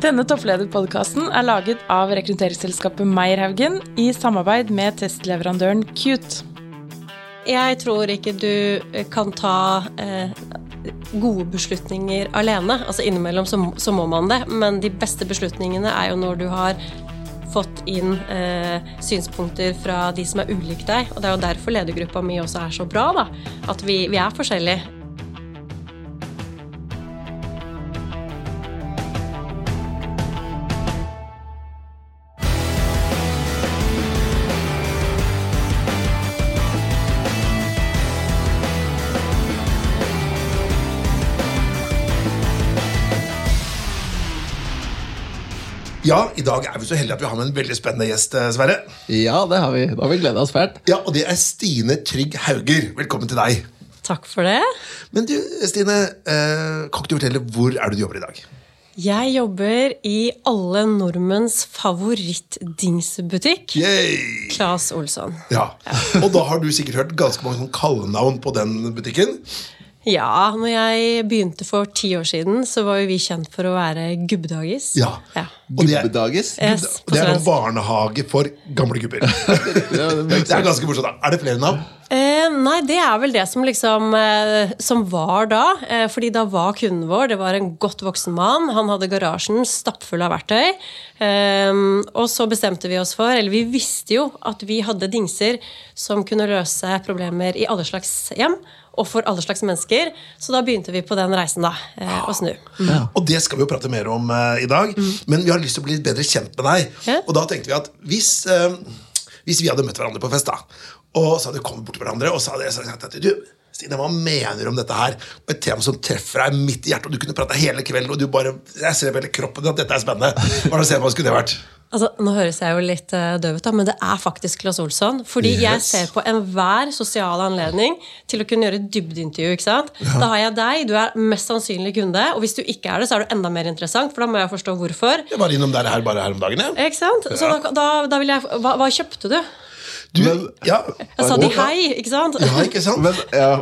Denne topplederpodkasten er laget av rekrutteringsselskapet Meierhaugen i samarbeid med testleverandøren Cute. Jeg tror ikke du kan ta eh, gode beslutninger alene. Altså Innimellom så, så, må man det, men de beste beslutningene er jo når du har fått inn eh, synspunkter fra de som er ulike deg. Og det er jo derfor ledergruppa mi også er så bra, da. At vi, vi er forskjellige. Ja, i dag er vi så heldige at vi har med en veldig spennende gjest, eh, Sverre. Ja, det har vi. Da har vi gleda oss fælt. Ja, Og det er Stine Trygg Hauger. Velkommen til deg. Takk for det. Men du, Stine, eh, kan ikke du fortelle hvor er det du jobber i dag? Jeg jobber i alle nordmenns favorittdingsbutikk. Claes Olsson. Ja. Og da har du sikkert hørt ganske mange kallenavn på den butikken. Ja, når jeg begynte for ti år siden, så var jo vi kjent for å være gubbedagis. Ja. ja. Gubbedagis? Yes, det er en barnehage for gamle gubber. det er ganske morsomt. Er det flere navn? Eh, nei, det er vel det som liksom eh, Som var da. Eh, fordi da var kunden vår Det var en godt voksen mann. Han hadde garasjen stappfull av verktøy. Eh, og så bestemte vi oss for, eller vi visste jo at vi hadde dingser som kunne løse problemer i alle slags hjem og for alle slags mennesker. Så da begynte vi på den reisen, da. Eh, å snu. Mm. Og det skal vi jo prate mer om eh, i dag. Mm. Men vi har lyst til å bli litt bedre kjent med deg. Ja. Og da tenkte vi at hvis, eh, hvis vi hadde møtt hverandre på fest, da, og så hadde vi kommet bort til hverandre og så hadde jeg sagt at du, Stine, hva mener du om dette her? Og Et tema som treffer deg midt i hjertet, og du kunne prate hele kvelden, og du bare, jeg ser vel i kroppen at dette er spennende. Hva skulle det vært? Altså, nå høres jeg jo litt uh, døv ut, men det er faktisk Claes Olsson. Fordi yes. jeg ser på enhver sosial anledning til å kunne gjøre dybdeintervju. ikke sant? Ja. Da har jeg deg, du er mest sannsynlig kunde. Og hvis du ikke er det, så er du enda mer interessant, for da må jeg forstå hvorfor. Jeg var innom der her bare her om dagen, ja. Ikke sant? Ja. Så da, da, da, vil jeg hva, hva kjøpte du? Du, men, ja. Jeg sa de hei, ikke sant? Ja, ikke sant? Men, ja,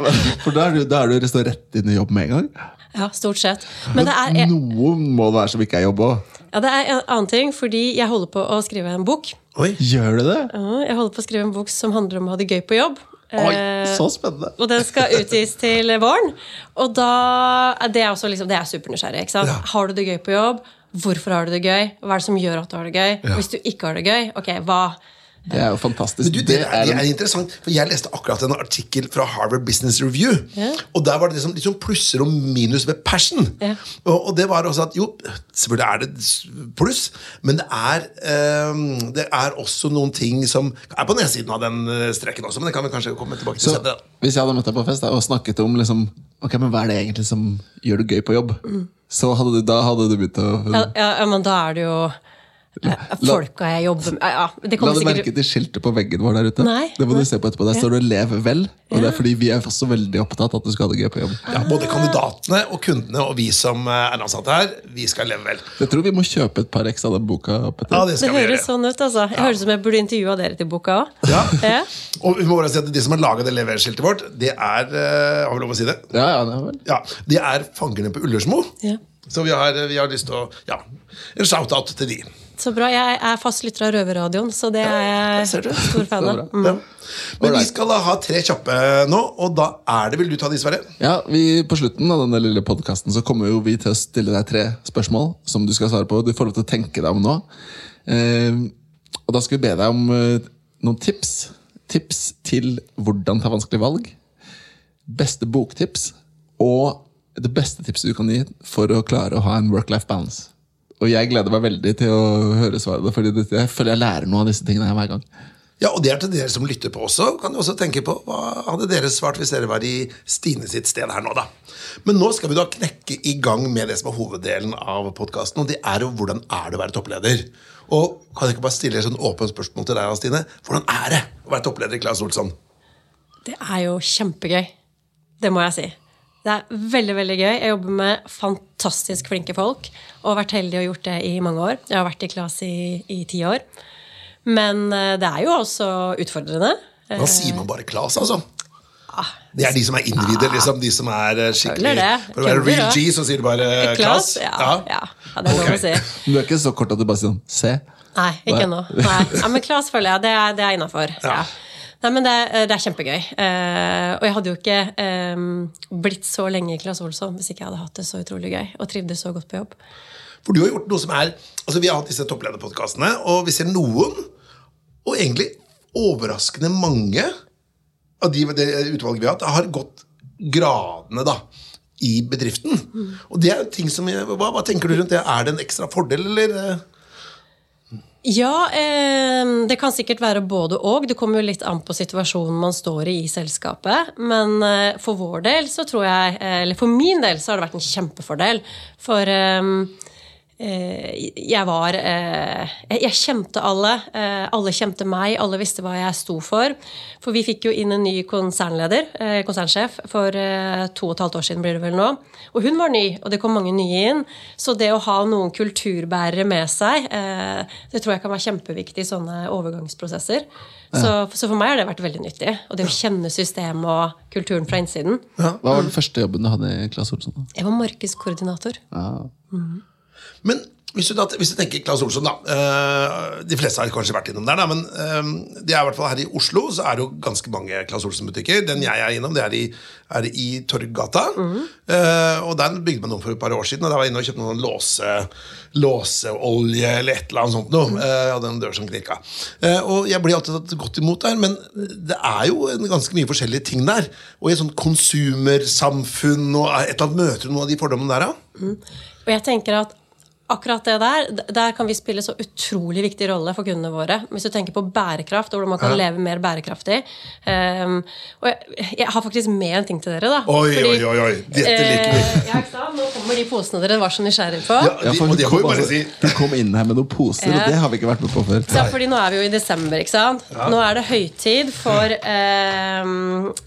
for da er, du, da er du rett inn i jobb med en gang? Ja, stort sett. Men, men det er, noe må det være som ikke er jobb òg? Ja, det er en annen ting, fordi jeg holder på å skrive en bok. Oi, Gjør du det? Ja, jeg holder på å skrive en bok som handler om å ha det gøy på jobb. Oi, eh, så spennende. Og den skal utgis til våren. Og da, Det er også liksom, det er supernysgjerrig. ikke sant? Ja. Har du det gøy på jobb? Hvorfor har du det gøy? Hva er det som gjør at du har det gøy? Ja. Hvis du ikke har det gøy, ok, hva det er jo fantastisk. Du, det, er, det, er, interessant, for Jeg leste akkurat en artikkel fra Harvard Business Review. Ja. Og Der var det liksom, liksom plusser og minus ved passion. Ja. Og, og, det var også at jo, selvfølgelig er det pluss, men det er, um, det er også noen ting som er på nedsiden av den eh, streken også. Men det kan vi kanskje komme tilbake til senere. Hvis jeg hadde møtt deg på fest da, og snakket om liksom, ok, men hva er det egentlig som gjør det gøy på jobb, mm. så hadde du, da hadde du begynt å ja, ja, men da er det jo Folka jeg jobber med ja, La du sikkert... merke til skiltet på veggen vår der ute? Nei, det må du se på etterpå. Der står det 'Lev vel'. Og det er fordi vi er også veldig opptatt at du skal ha det gøy på jobb. Ja, Både kandidatene og kundene og vi som er ansatte her, vi skal leve vel. Jeg tror vi må kjøpe et par x av den boka. Petter. Ja, Det, det høres sånn ut, altså. Jeg høres som jeg burde intervjua dere til boka òg. Ja. ja. Og vi må bare si at De som har laga det leverskiltet vårt, det er uh, Har vi lov å si det? Ja, ja, det er vel. Ja, De er fangerne på Ullersmo. Ja. Så vi har, vi har lyst til å Ja, en shout-out til de. Så bra. Jeg er fast lytter av Røverradioen, så det er jeg stor fan av. Mm. Ja. Men vi skal da ha tre kjappe nå, og da er det Vil du ta de, Sverre? Ja, vi, På slutten av denne lille podkasten kommer jo vi til å stille deg tre spørsmål som du skal svare på. Du får lov til å tenke deg om nå. Eh, og da skal vi be deg om eh, noen tips. Tips til hvordan ta vanskelige valg. Beste boktips. Og det beste tipset du kan gi for å klare å ha en work-life balance. Og jeg gleder meg veldig til å høre svaret, for jeg føler jeg lærer noe av disse tingene hver gang. Ja, og det er til dere som lytter på også. Kan du også tenke på Hva hadde dere svart hvis dere var i Stine sitt sted her nå, da? Men nå skal vi da knekke i gang med det som er hoveddelen av podkasten, og det er jo hvordan er det å være toppleder? Og kan jeg ikke bare stille et sånn åpent spørsmål til deg, Stine? Hvordan er det å være toppleder i Claes Olsson? Det er jo kjempegøy. Det må jeg si. Det er veldig veldig gøy. Jeg jobber med fantastisk flinke folk. Og har vært heldig og gjort det i mange år. Jeg har vært i klasse i, i ti år. Men eh, det er jo også utfordrende. Da sier man bare Klas, altså? Det er de som er innvidde, liksom. De som er eh, skikkelig For å være real. G, så sier du bare Klas. Klass? klass. Ja, ja. ja, det er lov å si. Du er ikke så kort at du bare sier sånn Se. Nei, ikke ennå. Ja, men Klas føler jeg det er, det er innafor. Ja. Nei, men det, det er kjempegøy. Eh, og jeg hadde jo ikke eh, blitt så lenge i Claes Olsson hvis ikke jeg hadde hatt det så utrolig gøy og trivdes så godt på jobb. For du har gjort noe som er Altså Vi har hatt disse topplederpodkastene, og vi ser noen, og egentlig overraskende mange, av de det utvalget vi har hatt, har gått gradene da i bedriften. Og det er ting som hva, hva tenker du rundt det? Er det en ekstra fordel, eller? Ja, eh, det kan sikkert være både og. Det kommer jo litt an på situasjonen man står i i selskapet. Men eh, for vår del så tror jeg, eh, eller for min del så har det vært en kjempefordel. For eh, jeg var eh, jeg, kjente alle. Eh, alle kjente meg. Alle visste hva jeg sto for. For vi fikk jo inn en ny konsernleder, eh, konsernsjef, for eh, to og et halvt år siden blir det vel nå. Og hun var ny, og det kom mange nye inn. Så det å ha noen kulturbærere med seg, eh, det tror jeg kan være kjempeviktig i sånne overgangsprosesser. Så, så for meg har det vært veldig nyttig. Og det å kjenne systemet og kulturen fra innsiden. Hva var den første jobben du hadde i Claes Olsson? Jeg var markedskoordinator. Ja. Men hvis du, hvis du tenker Claes Olsson, da. eh, de fleste har kanskje vært innom der, da, men de det er i hvert fall her i Oslo så er det jo ganske mange Claes Olsson-butikker. Den jeg er innom, det er i, er i Torggata. Mm. og der bygde man om for et par år siden, og der var jeg inne og kjøpte noen låse, låseolje eller et eller annet sånt noe. eh, og den dør som knirka. Eh, og jeg blir alltid tatt godt imot der, men det er jo en ganske mye forskjellige ting der. Og i et sånt konsumersamfunn og et eller annet møter du noen av de fordommene der, da? Og jeg tenker at akkurat det der, der kan vi spille så utrolig viktig rolle for kundene våre. Hvis du tenker på bærekraft, og hvordan man kan leve mer bærekraftig. Um, og jeg, jeg har faktisk med en ting til dere, da. Oi, Fordi, oi, oi, oi. Dette liker vi. eh, ja, ikke? Nå kommer de posene dere var så nysgjerrige på. Ja, Ja, for og hun kom, vi bare altså, si. hun kom inn her med noen poser, Ja. og det har vi ikke vært med på før. Ja, fordi nå er vi jo i desember, ikke sant? Nå er det høytid for eh,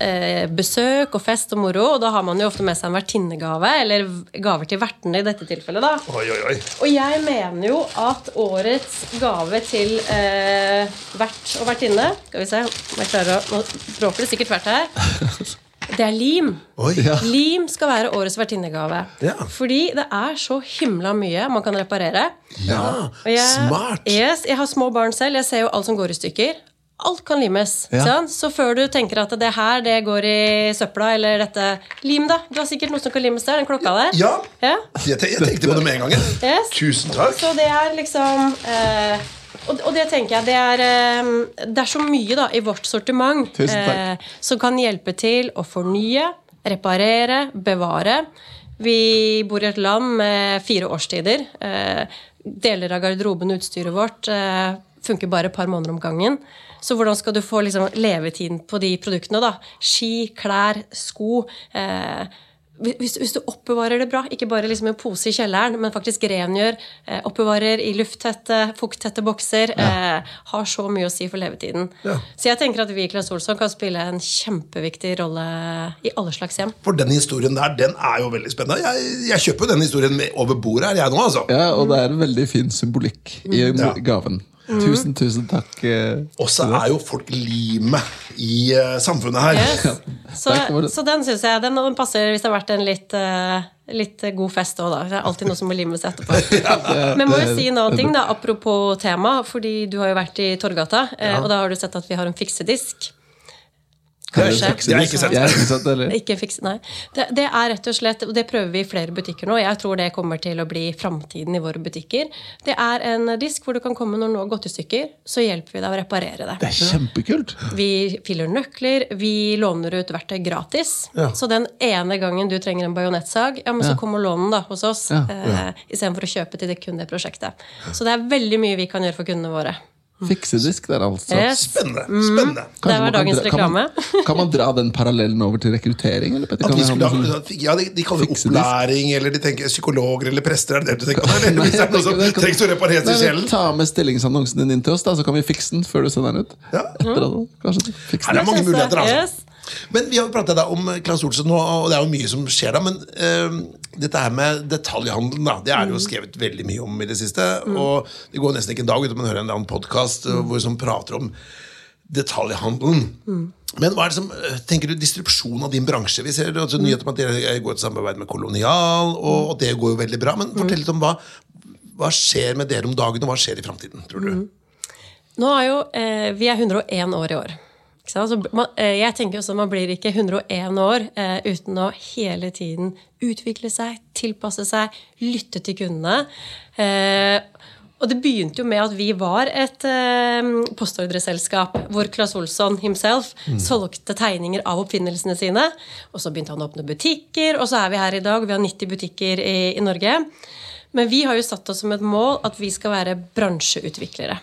eh, besøk og fest og moro, og da har man jo ofte med seg en vertinnegave, eller gaver til vertene i dette tilfellet, da. Oi, oi, oi. Og jeg mener jo at årets gave til eh, vert og vertinne Skal vi se om jeg klarer å Nå bråker det sikkert hvert her. Det er lim. Oi. Ja. Lim skal være årets vertinnegave. Ja. Fordi det er så himla mye man kan reparere. Ja, jeg, smart. Yes, jeg har små barn selv. Jeg ser jo alt som går i stykker. Alt kan limes. Ja. Sånn? Så før du tenker at det her det går i søpla, eller dette Lim, da. Du har sikkert noe som kan limes der. Den klokka der. Ja, Ja. jeg, tenkte på det med en gang. Yes. Tusen takk. Så det er liksom eh, og, og det tenker jeg det er, eh, det er så mye da i vårt sortiment eh, som kan hjelpe til å fornye, reparere, bevare. Vi bor i et land med fire årstider. Eh, deler av garderoben og utstyret vårt eh, funker bare et par måneder om gangen. Så hvordan skal du få liksom, levetiden på de produktene? da? Ski, klær, sko. Eh, hvis, hvis du oppbevarer det bra, ikke bare liksom i en pose i kjelleren, men faktisk rengjør, eh, oppbevarer i lufttette, fukttette bokser, eh, har så mye å si for levetiden. Ja. Så jeg tenker at vi i Claes Olsson kan spille en kjempeviktig rolle i alle slags hjem. For den historien der, den er jo veldig spennende. Jeg, jeg kjøper jo den historien med over bordet her, jeg nå, altså. Ja, og det er en veldig fin symbolikk i Ja. gaven. Tusen, tusen takk. eh, Og så er jo folk limet i uh, samfunnet her. Yes. Så, så den syns jeg den, den passer hvis det har vært en litt, uh, litt god fest òg, da. Det er alltid noe som må limes etterpå. Men må jo si en annen ting, da, apropos tema, fordi du har jo vært i Torgata, ja. og da har du sett at vi har en fiksedisk. Det har Kanskje. jeg- det har jeg ikke sett. Jeg ikke sett det. Ikke fiks, nei. Det, det er rett og slett, og det prøver vi i flere butikker nå. Jeg tror det kommer til å bli framtiden i våre butikker. Det er en disk hvor du kan komme når noe har gått i stykker, så hjelper vi deg å reparere det. Det er kjempekult! Vi fyller nøkler, vi låner ut verktøy gratis. Ja. Så den ene gangen du trenger en bajonettsag, ja, men så kommer kom og lån den da, hos oss. Ja. Eh, Istedenfor å kjøpe til det kun det prosjektet. Så det er veldig mye vi kan gjøre for kundene våre. Fiksedisk der, altså. Yes. Spennende. spennende. Det var dagens reklame. kan man-. Kan man dra den parallellen over til rekruttering? Eller, Petter? Ha skulle ha, ja, de, de kaller det opplæring, eller de tenker psykologer eller prester. Er det det du tenker på? Eller hvis det Det kan- trengs å repareres i sjelen? Ta med stillingsannonsen din inn til oss, da, så kan vi fikse den før du sender den ut. Ja. Etter det, kanskje fikse Her er det mange muligheter, altså. Yes. Men vi har jo pratet om Claes Olsen, nå, og det er jo mye som skjer da. Men uh, dette her med detaljhandelen, da, det er jo skrevet veldig mye om i det siste. Og det går nesten ikke en dag uten man hører en eller annen podkast hvor som prater om detaljhandelen. Men hva er det som, eh, tenker du distribusjon av din bransje? Vi ser altså, nyheter om at dere går et samarbeid med Kolonial, og, og det går jo veldig bra. Men fortell litt om hva, hva skjer med dere om dagen, og hva skjer i framtiden? tror du? Nå er jo, eh, Vi er 101 år i år. Ikke sant? Så man, eh, jeg tenker også at Man blir ikke 101 år eh, uten å hele tiden utvikle seg, tilpasse seg, lytte til kundene. Eh, og det begynte jo med at vi var et eh, postordreselskap hvor Claes Olsson himself solgte tegninger av oppfinnelsene sine. Og så begynte han å åpne butikker, og så er vi her i dag. Vi har 90 butikker i, i Norge. Men vi har jo satt oss som et mål at vi skal være bransjeutviklere.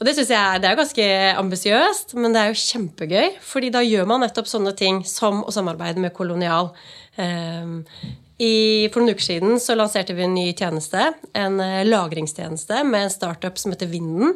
Og det synes jeg det er ganske ambisiøst, men det er jo kjempegøy. fordi da gjør man nettopp sånne ting som å samarbeide med Kolonial. Um, i, for noen uker siden så lanserte vi en ny tjeneste, en eh, lagringstjeneste med en startup som heter Vinden.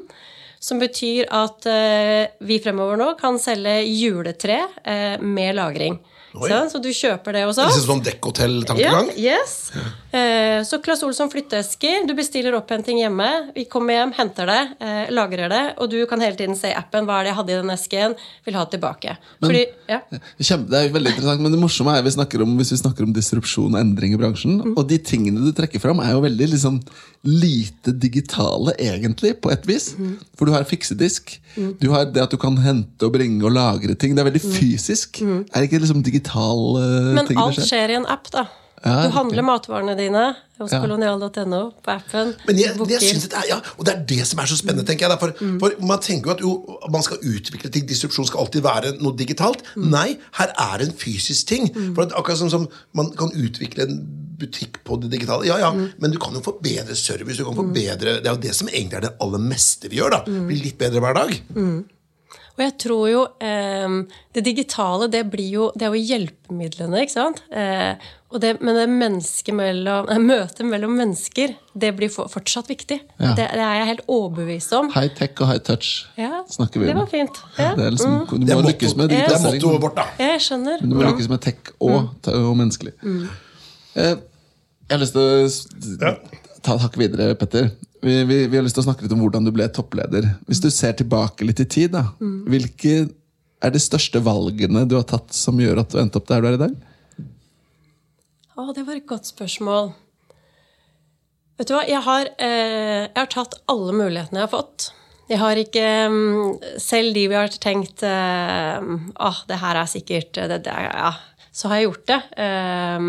Som betyr at eh, vi fremover nå kan selge juletre eh, med lagring. Så, så du kjøper det hos Det er oss. liksom sånn dekkhotell-tankegang? Ja, yes. Eh, så Claes Olsson flytteesker. Du bestiller opphenting hjemme. Vi kommer hjem, henter det, eh, lagrer det, og du kan hele tiden se i appen hva er det jeg hadde i den esken, vil ha tilbake. tilbake. Fordi, ja. Det er veldig interessant, men det morsomme er vi snakker om, hvis vi snakker om disrupsjon og endring i bransjen. Og de tingene du trekker fram, er jo veldig liksom, lite digitale, egentlig, på et vis. For du har fiksedisk. Du har det at du kan hente og bringe og lagre ting. Det er veldig fysisk. Er det ikke liksom digital uh, Men ting alt det skjer? skjer i en app, da. Ja, du handler matvarene dine hos Ja. kolonial.no på appen. Men jeg, jeg synes det er, ja, og det er det som er så spennende, tenker jeg. For, For, for Man tenker jo at jo, man skal utvikle ting, disrupsjon skal alltid være noe digitalt. Nei, her er en fysisk ting. For at akkurat som, som man kan utvikle en butikk på det digitale, ja ja, men du kan jo få bedre service. du kan få bedre, Det er jo det som egentlig er det aller meste vi gjør. da, Blir litt bedre hver dag. Og jeg tror jo eh, Det digitale, det blir jo Det er jo hjelpemidlene, ikke sant? Eh, og det, men det mennesket mellom, møtet mellom mennesker, det blir for, fortsatt viktig. Ja. Det, det er jeg helt overbevist om. High tech og high touch Ja, snakker vi om. det var fint. Ja. Det er liksom, du er, må motto, lykkes med det er digitalisering. mottoet vårt, da. Jeg skjønner. Du må lykkes med tech og, og menneskelig. Eh, Jeg har lyst til å ta et hakk videre, Petter. Vi, vi, vi har lyst til å snakke litt om hvordan du ble toppleder. Hvis du ser tilbake litt i tid, da, hvilke er de største valgene du har tatt som gjør at du endte opp der du er i dag? Å, det var et godt spørsmål. Vet du hva, jeg har, eh, jeg har tatt alle mulighetene jeg har fått. Jeg har ikke mm, Selv de vi har tenkt eh, ah, det her er sikkert det, det, ja, Så har jeg gjort det. Eh,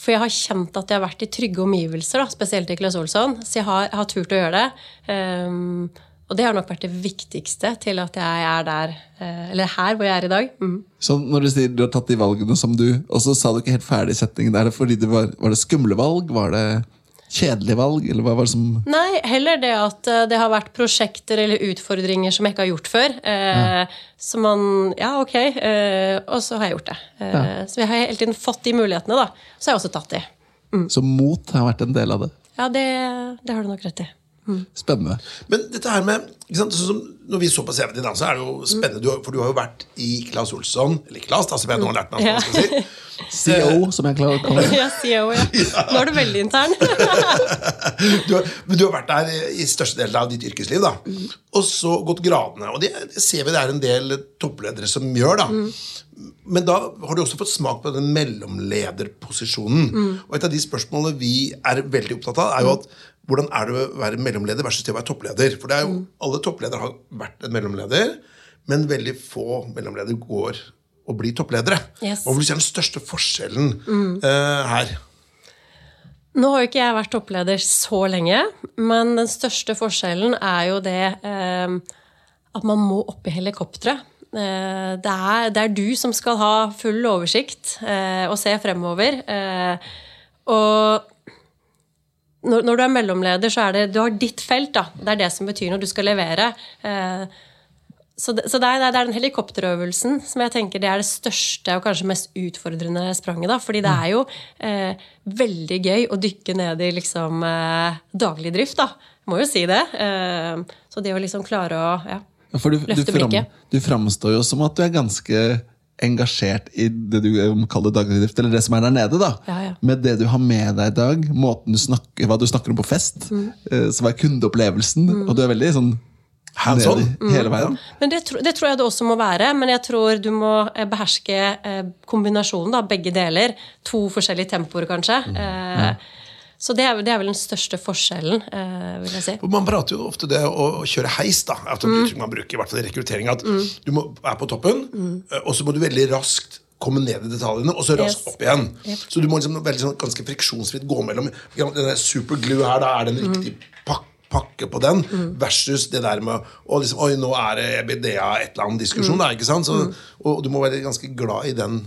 for jeg har kjent at jeg har vært i trygge omgivelser, da, spesielt i Claes Olsson. Så jeg har, jeg har turt å gjøre det. Um, og det har nok vært det viktigste til at jeg er der, eh, eller her hvor jeg er i dag. Mm. Så når du sier du har tatt de valgene som du Og så sa du ikke helt ferdig setningen. Er det fordi det var, var det skumle valg? Var det kjedelige valg? Eller hva var det som Nei, heller det at eh, det har vært prosjekter eller utfordringer som jeg ikke har gjort før. Eh, Så man Ja, ok. Eh, og så har jeg gjort det. Eh, Så jeg har hele tiden fått de mulighetene, da. Så har jeg også tatt de. Så mot har vært en del av det? Ja, det, det har du nok rett i. Spennende. Men dette her med ikke sant, sånn som Når vi så på CV-en din, da, så er det jo spennende, du for du har jo vært i Claes Olsson Eller Claes, da, som jeg nå har lært meg hva si. CEO, som jeg klarer å kalle det. Ja, CEO, ja. Nå er du veldig intern. Du men du har vært der i største del av ditt yrkesliv, da. Og så gått gradene. Og det, det ser vi det er en del toppledere som gjør, da. Men da har du også fått smak på den mellomlederposisjonen. Og et av de spørsmålene vi er veldig opptatt av, er jo at hvordan er det å være mellomleder versus det å være toppleder? For det er jo, alle toppledere har vært en mellomleder, men veldig få mellomledere går og blir toppledere. Yes. Hva vil du si er den største forskjellen eh, her? Nå har jo ikke jeg vært toppleder så lenge, men den største forskjellen er jo det eh, at man må opp i helikopteret. Eh, det, det er du som skal ha full oversikt eh, og se fremover. Eh, og når, når du er mellomleder, så er det du har ditt felt. da. Det er det som betyr når du skal levere. Eh, så det, så det, er, det er den helikopterøvelsen som jeg tenker det er det største og kanskje mest utfordrende spranget. da, fordi det er jo eh, veldig gøy å dykke ned i liksom eh, daglig drift. da, Må jo si det. Eh, så det å liksom klare å ja, Ja, du, du, Løfte fram, blikket. du framstår jo som at du er ganske engasjert i det du kaller daglig drift, eller det som er der nede. da. Ja, ja. Med det du har med deg i dag, måten du snakker, hva du snakker om på fest, Mm. eh, som er kundeopplevelsen. Og du er veldig sånn Hands on. ned hele veien. Men det, tro- det tror jeg det også må være. Men jeg tror du må eh, beherske eh, kombinasjonen da, begge deler. To forskjellige tempoer, kanskje. Eh, Så det er, det er vel den største forskjellen, eh, vil jeg si. Man prater jo ofte det å, kjøre heis, da. At Mm. man bruker i hvert fall i rekruttering. At du må er på toppen, mm. og så må du veldig raskt komme ned i detaljene, og så raskt Yes. opp igjen. Yep. Så du må liksom veldig sånn, ganske friksjonsfritt gå mellom denne superglue her, da er det en riktig pak pakke på den, versus det der med å liksom, Oi, nå er det EBDA et eller annet diskusjon, da, ikke sant? Så, og du må være ganske glad i den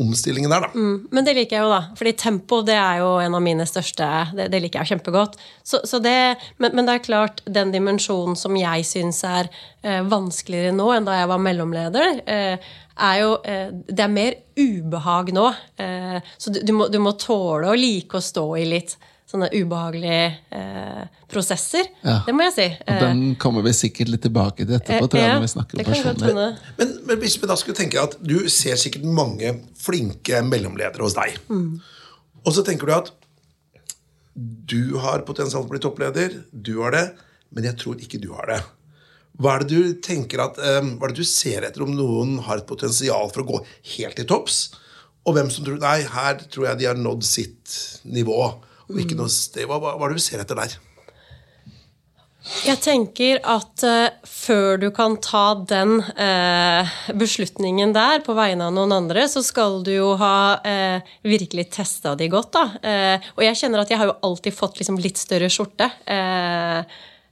omstillingen der, da. Men det liker jeg jo, da. Fordi tempo det er jo en av mine største Det, det liker jeg kjempegodt. Så, så det, men, men det er klart, den dimensjonen som jeg syns er eh, vanskeligere nå enn da jeg var mellomleder, eh, er jo eh, Det er mer ubehag nå. Eh, så du, du, må, du må tåle å like å stå i litt sånne ubehagelige eh, prosesser. Ja. Det må jeg si. Og den kommer vi sikkert litt tilbake til etterpå, tror jeg, Ja, når vi snakker om personlig. Men, men hvis vi da skulle tenke at du ser sikkert mange flinke mellomledere hos deg. Og så tenker du at du har potensial til å bli toppleder, du har det, men jeg tror ikke du har det. Hva er det du tenker at, um, hva er det du ser etter om noen har et potensial for å gå helt til topps? Og hvem som tror nei, her tror jeg de har nådd sitt nivå. Og ikke noe sted. Hva, hva, er det du ser etter der? Jeg tenker at uh, før du kan ta den uh, beslutningen der på vegne av noen andre, så skal du jo ha uh, virkelig testa de godt, da. Og jeg kjenner at jeg har jo alltid fått liksom litt større skjorte.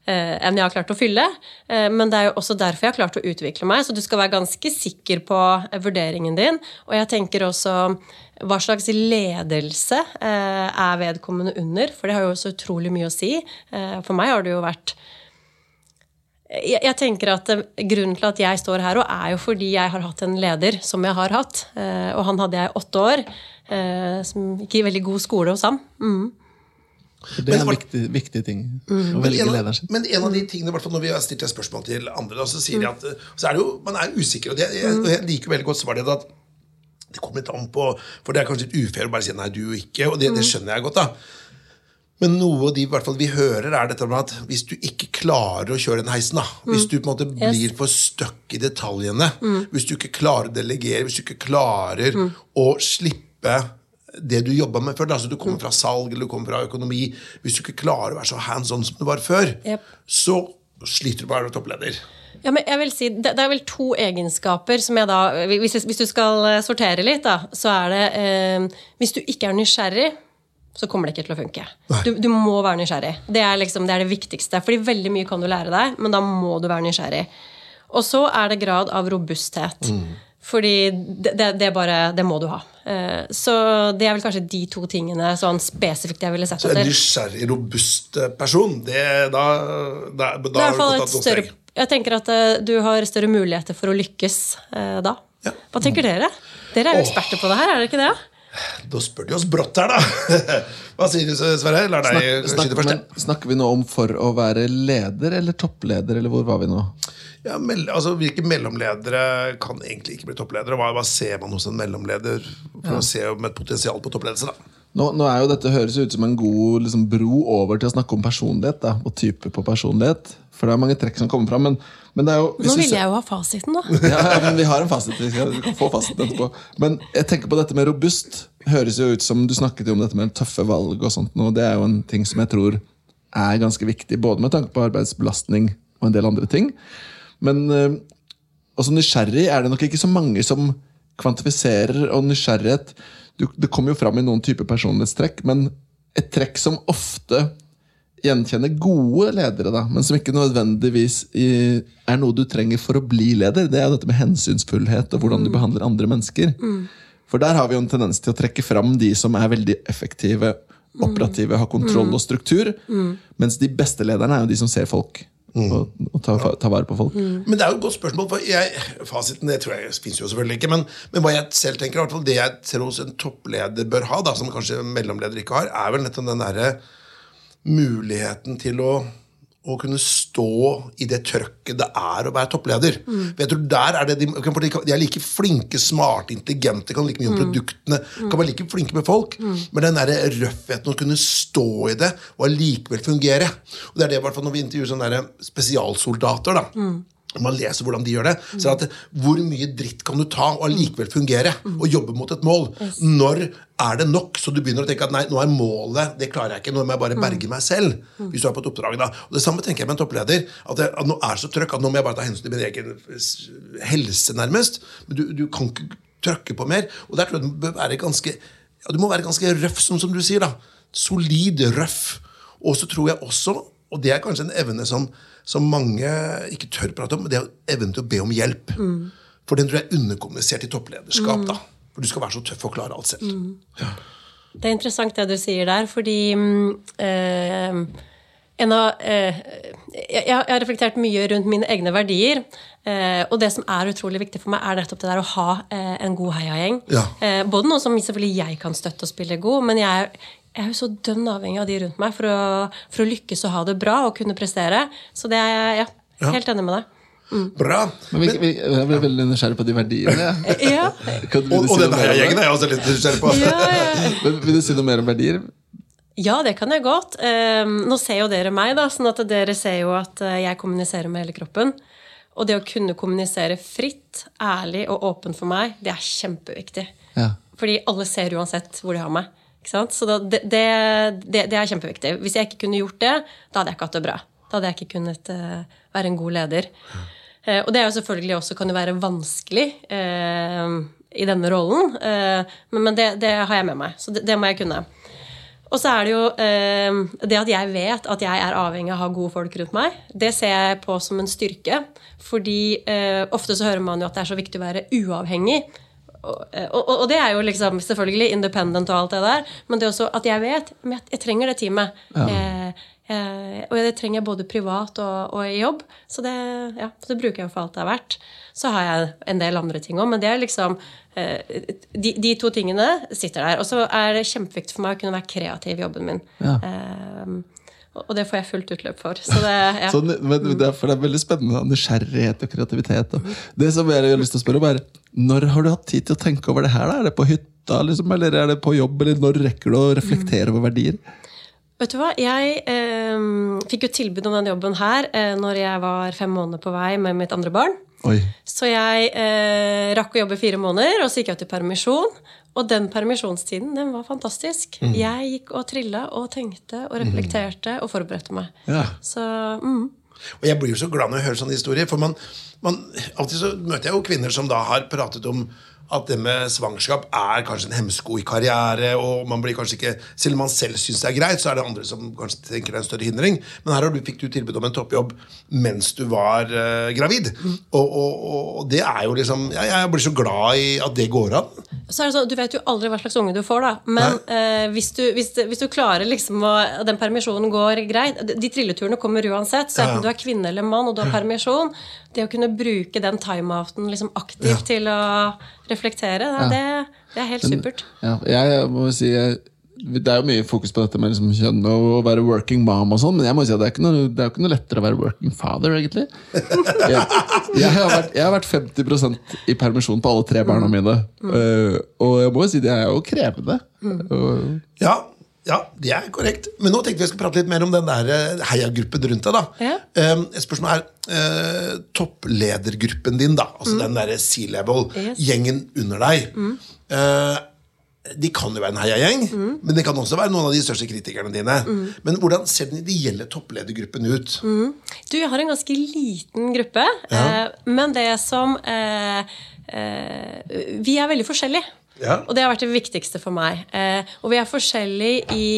Enn jeg har klart å fylle. Men det er jo også derfor jeg har klart å utvikle meg. Så du skal være ganske sikker på vurderingen din. Og jeg tenker også hva slags ledelse eh, er vedkommende under? For det har jo så utrolig mye å si. Eh, for meg har det jo vært jeg, jeg tenker at eh, Grunnen til at jeg står her, og er jo fordi jeg har hatt en leder som jeg har hatt. Eh, og han hadde jeg i åtte år. Eh, som gikk i veldig god skole hos ham. Mm. Det er en Men- viktig, viktig ting å Men velge en, lederen sin. men en av de tingene, hvert fall når vi har stilt et spørsmål til andre, da, så sier de at eh, så er det jo, man er usikker. Og, det, jeg, og jeg liker veldig godt svaret at det kommer litt an på For det er kanskje litt ufair å bare si nei, du ikke, og det, det skjønner jeg godt. da men noe de, i hvert fall vi hører, er dette med at hvis du ikke klarer å kjøre den heisen, da, hvis du på en måte blir for stuck i detaljene, hvis du ikke klarer å delegere, hvis du ikke klarer å slippe det du jobba med før, da, altså du kommer fra salg eller du kommer fra økonomi Hvis du ikke klarer å være så hands on som du var før, Yep. så sliter du bare med toppleder. Ja, men jeg vil si, det, er vel to egenskaper som jeg da Hvis, hvis du skal eh, sortere litt, da, så er det eh, Hvis du ikke er nysgjerrig, så kommer det ikke til å funke. Du, du må være nysgjerrig. Det er, liksom, det er det viktigste. Fordi veldig mye kan du lære deg, men da må du være nysgjerrig. Og så er det grad av robusthet. Fordi det, det, det, bare, det må du ha. Eh, Så det er vel kanskje de to tingene sånn spesifikt jeg ville sett etter. Så en nysgjerrig, robust eh, person, det, da, da, da Det er i hvert fall et større. Jeg tenker at eh, du har større muligheter for å lykkes eh, da. Ja. Hva tenker dere? Dere er jo eksperter på det her, er dere ikke det? Da spør de oss brått her, da. Hva sier du, Sverre? La deg Snak, skyte først. men, snakker vi nå om for å være leder eller toppleder, eller hvor var vi nå? Ja, mell altså, hvilke mellomledere kan egentlig ikke bli toppledere? Hva, hva ser man hos en mellomleder for å se om et potensial på toppledelse? da? Nå, nå er jo dette høres ut som en god liksom, bro over til å snakke om personlighet. Da, og type på personlighet. For det er mange trekk som kommer fram. Men, men det er jo Nå vil ser- jeg jo ha fasiten, da. ja, men vi har en fasit. Vi, skal, vi kan få fasiten etterpå. Men jeg tenker på dette med robust. Høres jo ut som Du snakket jo om dette med tøffe valg. og sånt nå. Det er jo en ting som jeg tror er ganske viktig, både med tanke på arbeidsbelastning og en del andre ting. Men øh, også nysgjerrig er det nok ikke så mange som kvantifiserer. Og nysgjerrighet du, Det kommer jo fram i noen typer personlighetstrekk, men et trekk som ofte gjenkjenner gode ledere, da, men som ikke nødvendigvis er noe du trenger for å bli leder, det er jo dette med hensynsfullhet og hvordan du behandler andre mennesker. For der har vi jo en tendens til å trekke fram de som er veldig effektive, operative, har kontroll og struktur, mens de beste lederne er jo de som ser folk. Og, og ta, ta, vare på folk. Men det er jo et godt spørsmål. For jeg, fasiten det tror jeg finnes jo selvfølgelig ikke. Men, men hva jeg selv tenker, i hvert fall det jeg tror en toppleder bør ha, da, som kanskje en mellomleder ikke har, er vel nettopp den derre muligheten til å å kunne stå i det trøkket det er å være toppleder. Mm. jeg tror der er det De, de er like flinke, smarte, intelligente, kan like mye om produktene, kan være like flinke med folk. Men den der røffheten å kunne stå i det og allikevel fungere Og det er det i hvert fall når vi intervjuer sånne der spesialsoldater. da og man leser hvordan de gjør det, så er det at hvor mye dritt kan du ta og allikevel fungere og jobbe mot et mål? Når er det nok? Så du begynner å tenke at nei, nå er målet Det klarer jeg ikke. Nå må jeg bare berge meg selv. Hvis du er på et oppdrag da. Og Det samme tenker jeg med en toppleder. At, jeg, at nå er det så trøkk at nå må jeg bare ta hensyn til min egen helse, nærmest. Men du, du kan ikke trøkke på mer. Og der tror jeg du bør være ganske ja, Du må være ganske røff, som, som du sier. da Solid, røff. Og så tror jeg også, og det er kanskje en evne som, som mange ikke tør prate om, men det er evnen til å be om hjelp. For den tror jeg er underkommunisert i topplederskap. da For du skal være så tøff og klare alt selv. Det er interessant det du sier der, fordi mm, eh, en av, eh, jeg, jeg har reflektert mye rundt mine egne verdier. Eh, og det som er utrolig viktig for meg, er nettopp det der å ha eh, en god heiagjeng. Ja. Eh, både noe som selvfølgelig jeg kan støtte og spille god, men jeg jeg er jo så dønn avhengig av de rundt meg for å, for å lykkes og ha det bra og kunne prestere. Så det er jeg ja, Ja. helt enig med deg. Bra. Men vi, vi, jeg ble veldig nysgjerrig på de verdiene. Ja, Og, og denne her gjengen er jeg også litt nysgjerrig på. ja, ja. Men vil du si noe mer om verdier? Ja, det kan jeg godt. Ehm, nå ser jo dere meg, da, sånn at dere ser jo at eh, jeg kommuniserer med hele kroppen. Og det å kunne kommunisere fritt, ærlig og åpent for meg, det er kjempeviktig. Ja. Fordi alle ser uansett hvor de har meg. Så da, det, det, det, er kjempeviktig. Hvis jeg ikke kunne gjort det, da hadde jeg ikke hatt det bra. Da hadde jeg ikke kunnet uh, være en god leder. Uh, og det er jo selvfølgelig også kan jo være vanskelig uh, i denne rollen, men, men det, det har jeg med meg. Så det, må jeg kunne. Og så er det jo det at jeg vet at jeg er avhengig av å ha gode folk rundt meg. Det ser jeg på som en styrke. Fordi ofte så hører man jo at det er så viktig å være uavhengig. Og, og, og det er jo liksom selvfølgelig independent og alt det der. Men det er også at jeg vet at jeg, trenger det teamet. Eh, eh, og det trenger jeg både privat og, og i jobb. Så det, ja, det bruker jeg for alt det er verdt. Så har jeg en del andre ting òg, men det er liksom eh, de, de to tingene sitter der. Og så er det kjempeviktig for meg å kunne være kreativ i jobben min. Ja. Og det får jeg fullt utløp for. Så det, ja. Så, men derfor er det veldig spennende. Nysgjerrighet og kreativitet. Og det som jeg har lyst til å spørre om er, Når har du hatt tid til å tenke over det her? da? Er det på hytta, liksom, eller er det på jobb? Eller når rekker du å reflektere over verdier? Vet du hva, jeg eh, fikk jo tilbud om den jobben her eh, når jeg var fem måneder på vei med mitt andre barn. Oi. Så jeg eh, rakk å jobbe fire måneder, og så gikk jeg ut i permisjon. Og den permisjonstiden den var fantastisk. Jeg gikk og trilla og tenkte og reflekterte og forberedte meg. Ja. Så mm. Og jeg blir jo så glad når jeg hører sånne historier. For man, man, alltid så møter jeg jo kvinner som da har pratet om at det med svangerskap er kanskje en hemsko i karriere. og man blir kanskje ikke, Selv om man selv syns det er greit, så er det andre som kanskje tenker det er en større hindring. Men her har du, fikk du tilbud om en toppjobb mens du var uh, gravid. Og, og, og det er jo liksom ja, Jeg blir så glad i at det går an. Så er det sånn, Du vet jo aldri hva slags unge du får, da. Men uh, hvis, du, hvis, hvis du klarer liksom å Den permisjonen går greit. De trilleturene kommer uansett. Så Ja. du er kvinne eller mann og du har permisjon, det å kunne bruke den timeouten liksom aktivt Ja. til å reflektere, da, det, det er helt supert. Ja, jeg må si jeg, Det er jo mye fokus på dette med liksom kjønn og å være working mom, og sånn, men jeg må si at det er ikke noe, det er jo ikke noe lettere å være working father, egentlig. Jeg, jeg, har, vært, jeg har vært 50% i permisjon på alle tre barna mine. øh, og jeg må jo si det er jo krevende. Og, Ja, ja, det er korrekt. Men nå tenkte vi skulle prate litt mer om den der eh, heiagruppen rundt deg. da. Ja. Um, et spørsmål er uh, toppledergruppen din, da. Altså den derre C-level, Yes. under deg. Eh, de kan jo være en heiagjeng, men det kan også være noen av de største kritikerne dine. Men hvordan ser den ideelle toppledergruppen ut? Du, jeg har en ganske liten gruppe, eh, men det som eh, eh, Vi er veldig forskjellige. Ja. Og det har vært det viktigste for meg. Eh, og vi er forskjellige i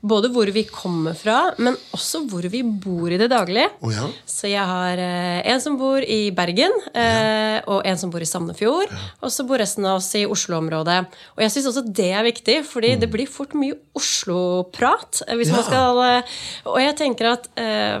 både hvor vi kommer fra, men også hvor vi bor i det daglige. Oh, ja. Så jeg har eh, en som bor i Bergen, eh, og en som bor i Sandefjord. Og så bor resten av oss i Oslo-området. Og jeg syns også det er viktig, fordi det blir fort mye Oslo-prat. eh, Hvis Ja. man skal eh, Og jeg tenker at eh,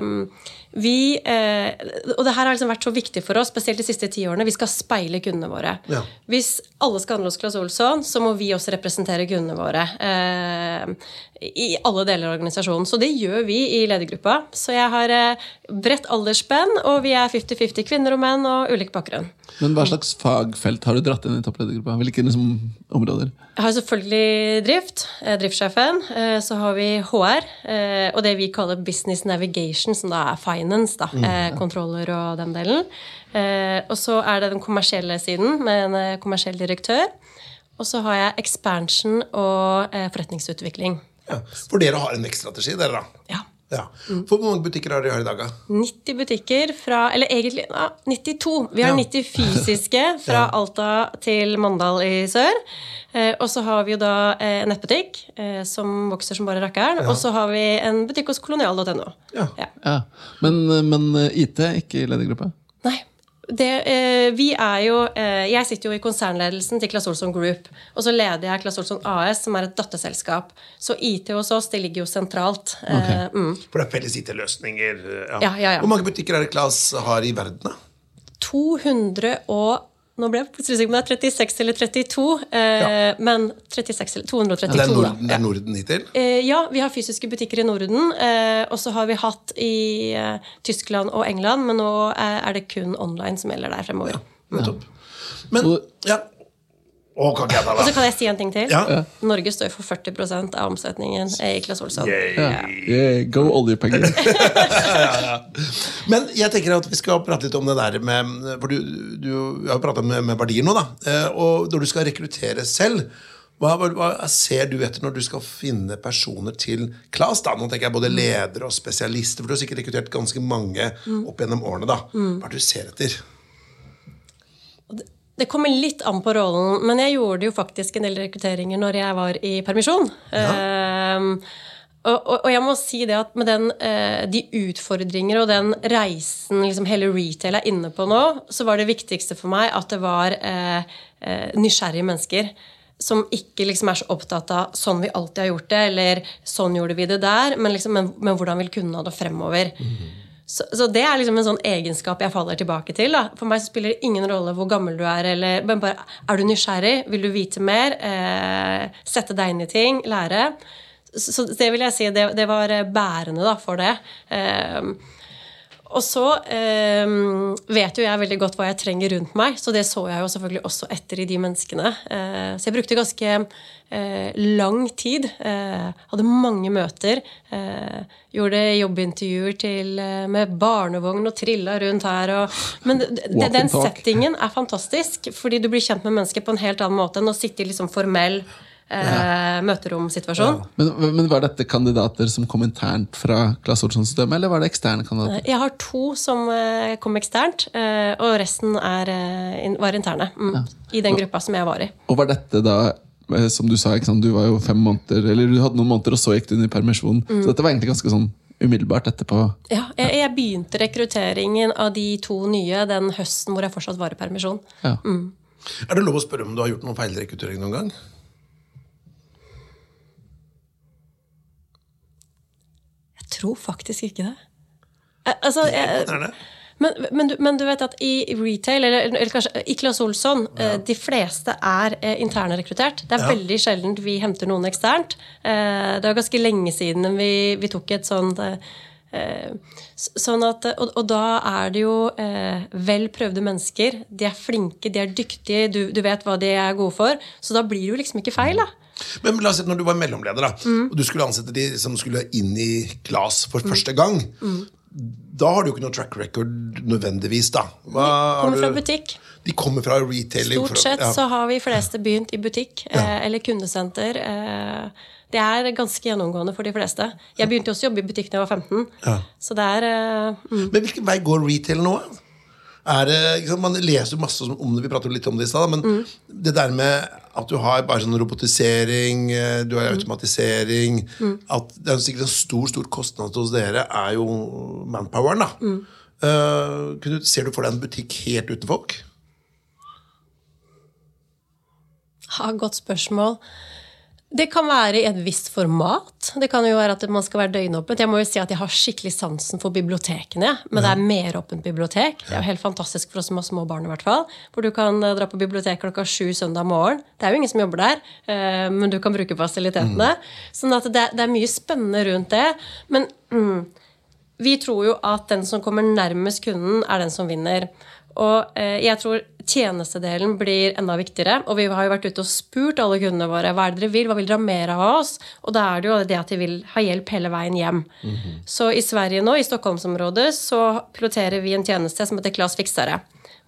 vi, eh, og det her har liksom vært så viktig for oss, spesielt de siste ti årene. Vi skal speile kundene våre. Ja. Hvis alle skal handle hos Claes Olsson, så må vi også representere kundene våre. Eh, I alle deler av organisasjonen. Så det gjør vi i ledergruppa. Så jeg har eh, bredt aldersspenn, og vi er 50-50 kvinner og menn og ulik bakgrunn. Men hva slags fagfelt har du dratt inn i toppledergruppa? Hvilke liksom, områder? Jeg har selvfølgelig drift, eh, driftssjefen. eh, Så har vi HR, og det vi kaller business navigation, som da er finance, da. eh, Kontroller og den delen. Og så er det den kommersielle siden, med en kommersiell direktør. Og så har jeg expansion og forretningsutvikling. Ja. For dere har en vekststrategi, dere, da? Ja. Ja. For hvor mange butikker har dere i dag? da? 90 butikker fra Eller egentlig ja, 92. Vi har Ja. 90 fysiske fra Alta til Mandal i sør. Eh, og så har vi jo da eh, en nettbutikk eh, som vokser som bare rakkeren. Og så har vi en butikk hos kolonial.no. Ja. Ja. Men, men IT, ikke i ledergruppa? Nei. Det, eh, vi er jo eh, Jeg sitter jo i konsernledelsen til Claes Olsson Group. Og så leder jeg Claes Olsson AS, som er et datterselskap. Så IT hos oss det ligger jo sentralt. Eh, mm. For det er felles IT-løsninger. Ja, ja, ja. Hvor mange butikker er det Claes har i verden? da? 200 og nå ble jeg plutselig sikker på om det er 36 eller 32, eh, men 36 eller 232, Det er Norden, da. det er Norden hittil? Eh, ja, vi har fysiske butikker i Norden, eh, og så har vi hatt i eh, Tyskland og England, men nå er, er det kun online som gjelder der fremover. Ja, Nettopp. Men ja. Ta Og så kan jeg si en ting til. Ja. Norge står for 40% av omsetningen i Claes Olsson. Yeah. Yeah, go oljepenger. Men jeg tenker at vi skal prate litt om det der med For du, du har jo prata med, med verdier nå, da. Eh, Og når du skal rekruttere selv, hva, hva, hva ser du etter når du skal finne personer til Klas? da? Nå tenker jeg både ledere og spesialister, for du har sikkert rekruttert ganske mange opp gjennom årene. da. Hva er det du ser etter? Det kommer litt an på rollen, men jeg gjorde jo faktisk en del rekrutteringer når jeg var i permisjon. Ja. og, og, og jeg må si det at med den, eh, de utfordringer og den reisen liksom hele retail er inne på nå, så var det viktigste for meg at det var eh, eh, nysgjerrige mennesker. Som ikke liksom er så opptatt av sånn vi alltid har gjort det, eller sånn gjorde vi det der, men, liksom, men, men hvordan vil kunne ha det fremover. Så, så det er liksom en sånn egenskap jeg faller tilbake til. Da. For meg spiller det ingen rolle hvor gammel du er. Eller, men bare, er du nysgjerrig? Vil du vite mer? Eh, sette deg inn i ting? Lære? Så, så det vil jeg si, det, det var eh, bærende da, for det. Eh, og så eh, vet jo jeg veldig godt hva jeg trenger rundt meg, så det så jeg jo selvfølgelig også etter i de menneskene. Eh, så jeg brukte ganske lang tid. Eh, hadde mange møter. Eh, gjorde jobbintervjuer til, eh, med barnevogn og trilla rundt her. Og, men den settingen er fantastisk, fordi du blir kjent med mennesker på en helt annen måte enn å sitte i liksom formell eh, møteromsituasjon. Men, men Var dette kandidater som kom internt fra Klasse Olsson-systemet, eller var det eksterne kandidater? Jeg har to som eh, kom eksternt, eh, og resten er, eh, var interne. Mm, I den gruppa som jeg var i. Og var dette da eh, som du sa, ikke sant? du var jo fem måneder Eller du hadde noen måneder, og så gikk du inn i permisjon. Mm. Så dette var egentlig ganske sånn umiddelbart etterpå. Ja, jeg, jeg begynte rekrutteringen av de to nye den høsten hvor jeg fortsatt var i permisjon. Ja. Er det lov å spørre om du har gjort noen feilrekruttering noen gang? Jeg tror faktisk ikke det. Eh, Altså, jeg, det? Men, men, du, men du vet at i retail, eller, eller kanskje i Claes Olsson, eh, de fleste er eh, interne rekruttert. Det er Ja. veldig sjelden vi henter noen eksternt. Eh, det var ganske lenge siden vi, vi tok et sånt eh, eh, Sånn at, og, og da er det jo eh, vel prøvde mennesker. De er flinke, de er dyktige, du, du vet hva de er gode for. Så da blir det jo liksom ikke feil, da. Men la oss si når du var mellomleder, da, Mm. og du skulle ansette de som skulle inn i Klas for første gang, Mm. Da har du jo ikke noe track record nødvendigvis, da. Hva de Kommer fra butikk. De kommer fra retailing. Stort sett ja. så har vi fleste begynt i butikk eh, eller kundesenter. Eh, det er ganske gjennomgående for de fleste. Jeg begynte også å jobbe i butikk da jeg var 15. Så det er eh, mm. Men hvilken vei går retail nå? Er det, ikke man leser jo masse om det, vi pratet litt om det i stad, men Mm. det der med at du har bare sånn robotisering, eh, du Mm. har automatisering At det er sikkert en stor stor kostnad hos dere, er jo manpoweren. da. Mm. Uh, ser du for deg en butikk helt uten folk? ha, Godt spørsmål. Det kan være i et visst format. Det kan jo være at man skal være døgnåpent. Jeg må jo si at jeg har skikkelig sansen for bibliotekene. Men det er meråpent bibliotek. Det er jo helt fantastisk for oss som har små barn. i hvert fall. Hvor du kan eh, dra på bibliotek klokka sju søndag morgen. Det er jo ingen som jobber der, eh, men du kan bruke fasilitetene. Sånn at det er mye spennende rundt det. Men mm, vi tror jo at den som kommer nærmest kunden, er den som vinner. Og eh, jeg tror tjenestedelen blir enda viktigere. Og vi har jo vært ute og spurt alle kundene våre hva er det dere vil, hva vil dere ha mer av oss? Og da er det jo det at de vil ha hjelp hele veien hjem. Så i Sverige nå, i Stockholmsområdet, så piloterer vi en tjeneste som heter Klas Fiksere.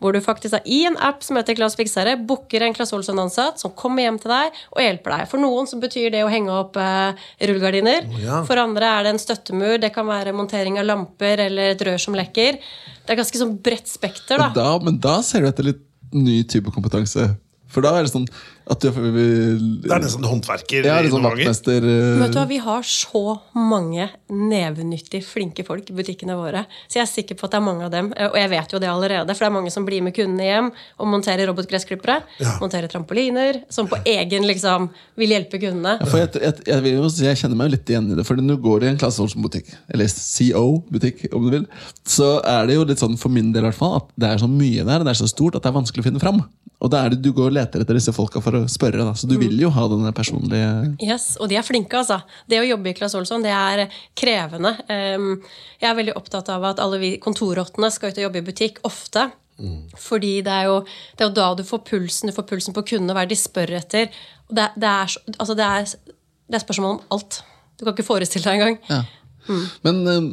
Hvor du faktisk er i en app som heter Klas Fiksere, booker en Klas Olsson-ansatt som kommer hjem til deg og hjelper deg. For noen så betyr det å henge opp eh, rullegardiner. ja. For andre er det en støttemur. Det kan være montering av lamper eller et rør som lekker. Det er ganske sånn bredt spekter, da. Da, men da ser du etter litt ny type kompetanse. For da er det sånn at du Det er nesten håndverker. Ja, i det noen ganger. vaktmester eh, Vet du hva, Vi har så mange nevenyttig flinke folk i butikkene våre. Så jeg er sikker på at det er mange av dem. eh, Og jeg vet jo det allerede, for det er mange som blir med kundene hjem og monterer robotgressklippere. Ja. Monterer trampoliner. Som på egen liksom vil hjelpe kundene. For jeg, jeg, jeg, vil jo si, jeg kjenner meg jo litt igjen i det. For når du går i en Claes Olsen-butikk, eller CO-butikk, om du vil, så er det jo litt sånn for min del i hvert fall, at det er så mye der, det er så stort at det er vanskelig å finne fram. Og da er det du går og leter etter disse folka for å spørre. Da. Så du vil jo ha denne personlige Yes, Og de er flinke, altså. Det å jobbe i Claes Olsson, det er krevende. Um, Jeg er veldig opptatt av at alle vi kontorrottene skal ut og jobbe i butikk ofte. Fordi det er, jo, det er jo da du får pulsen. Du får pulsen på kundene, hva er det de spør etter. Og det, det, er, altså det, er, det er spørsmål om alt. Du kan ikke forestille deg engang. ja. Men eh,